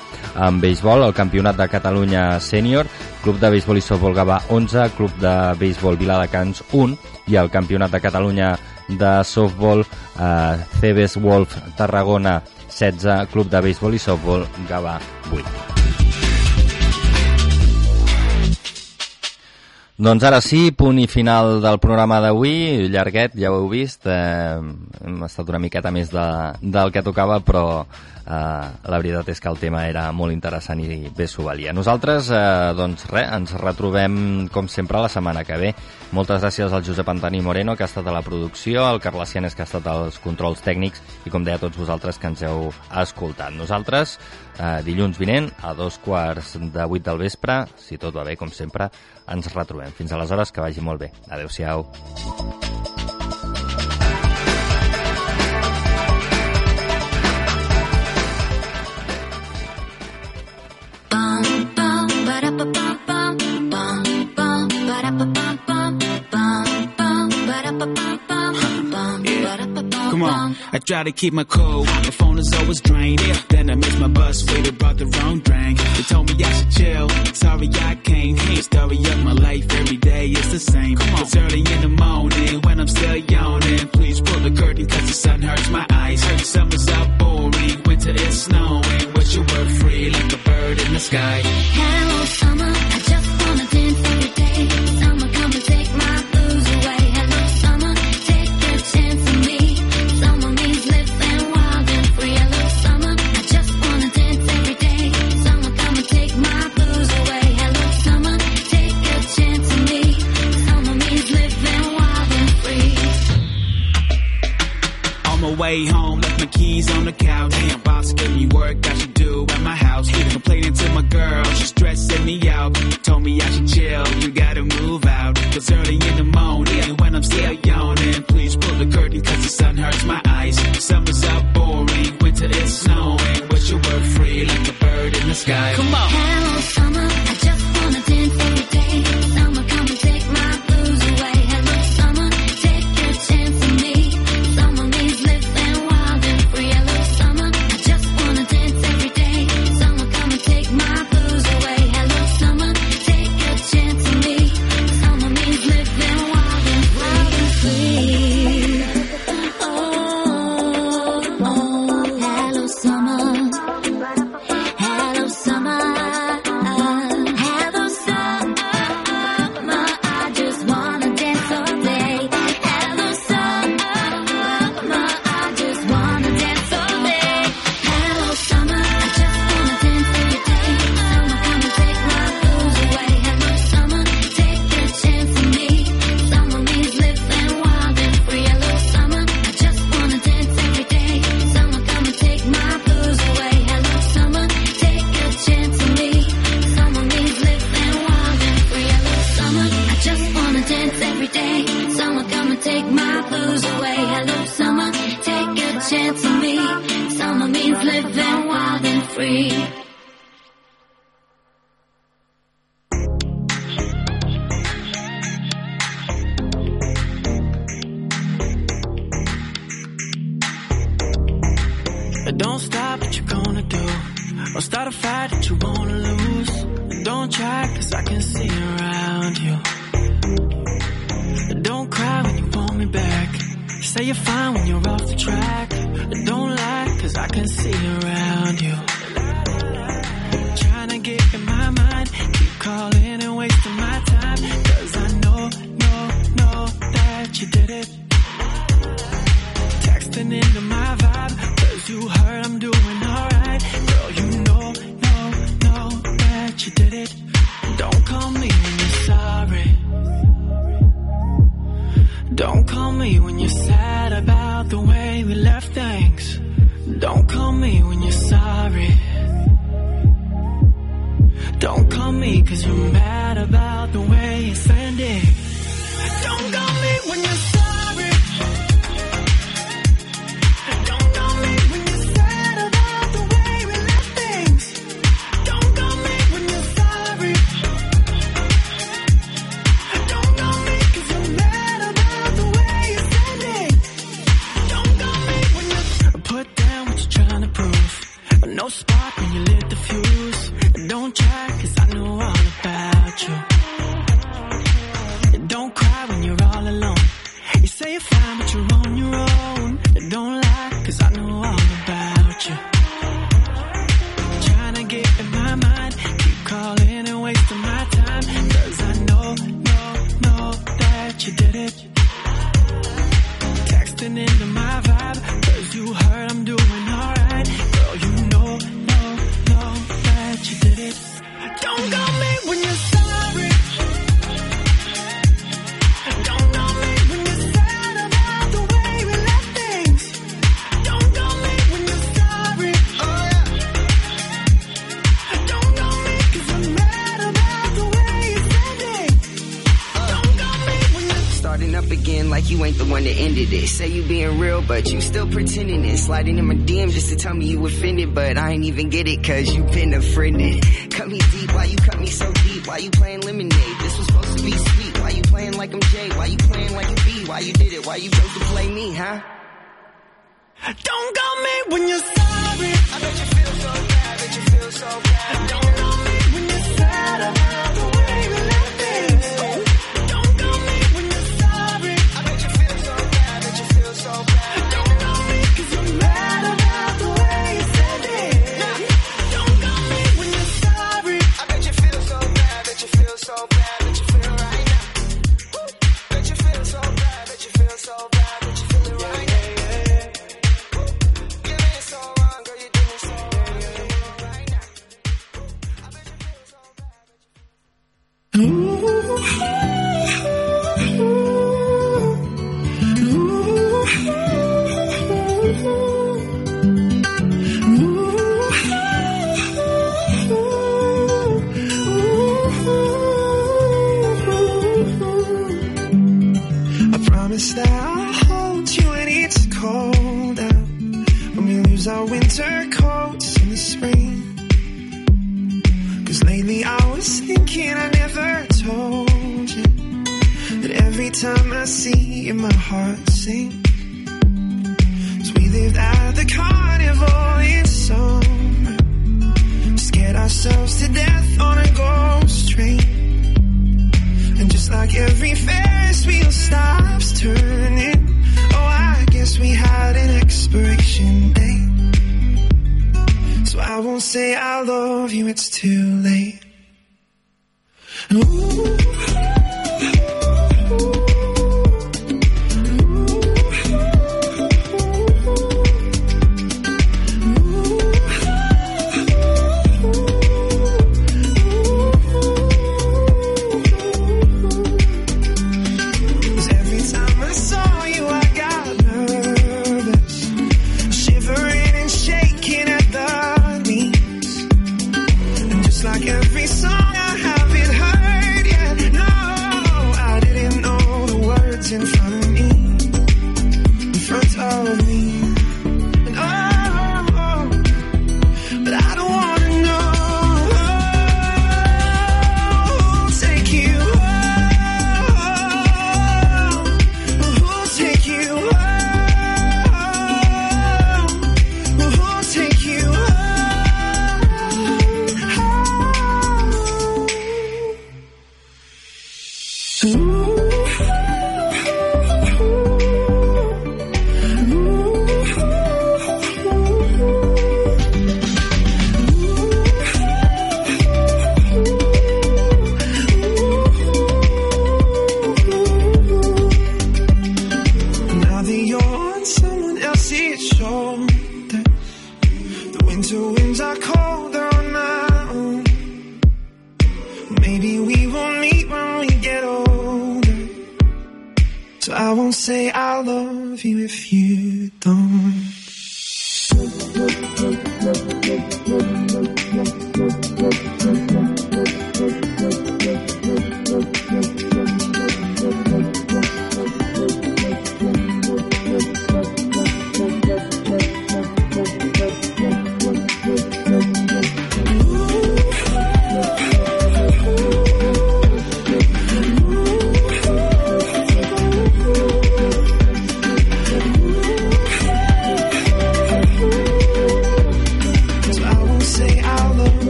En béisbol, el Campionat de Catalunya Sènior, Club de Béisbol i Softbol Gavà 11, Club de Béisbol Viladecans 1 i el Campionat de Catalunya de Softball eh, Cebes Wolf Tarragona 16, Club de Béisbol i Softball Gavà 8. Doncs ara sí, punt i final del programa d'avui, llarguet, ja ho heu vist, eh, hem estat una miqueta més de, del que tocava, però eh, la veritat és que el tema era molt interessant i bé s'ho valia. Nosaltres, eh, doncs res, ens retrobem com sempre la setmana que ve. Moltes gràcies al Josep Antoni Moreno, que ha estat a la producció, al Carles Cianes, que ha estat als controls tècnics, i com deia a tots vosaltres que ens heu escoltat. Nosaltres, eh, dilluns vinent, a dos quarts de vuit del vespre, si tot va bé, com sempre, ens retrobem. Fins aleshores, que vagi molt bé. Adéu-siau. Come on, I try to keep my cool. My phone is always drained. Yeah. Then I miss my bus. Waited, brought the wrong drink. They told me I should chill. Sorry, I can't. Can't story of my life every day. is the same. Come on. It's early in the morning when I'm still yawning. Please pull the curtain, cause the sun hurts my eyes. Hurt summer's out boring. Winter is snowing. But you were free like a bird in the sky. Hello, summer. I just wanna dance. you find when you're off the track? sliding in my DM just to tell me you offended, but I ain't even get it cause you been offended. Cut me deep, why you cut me so deep? Why you playing lemonade? This was supposed to be sweet. Why you playing like I'm Jay? Why you playing like a B? Why you did it? Why you chose to play me, huh? Don't call me when you're sorry. I bet you feel so bad, bet you feel so bad. Don't call me when you're sad about the way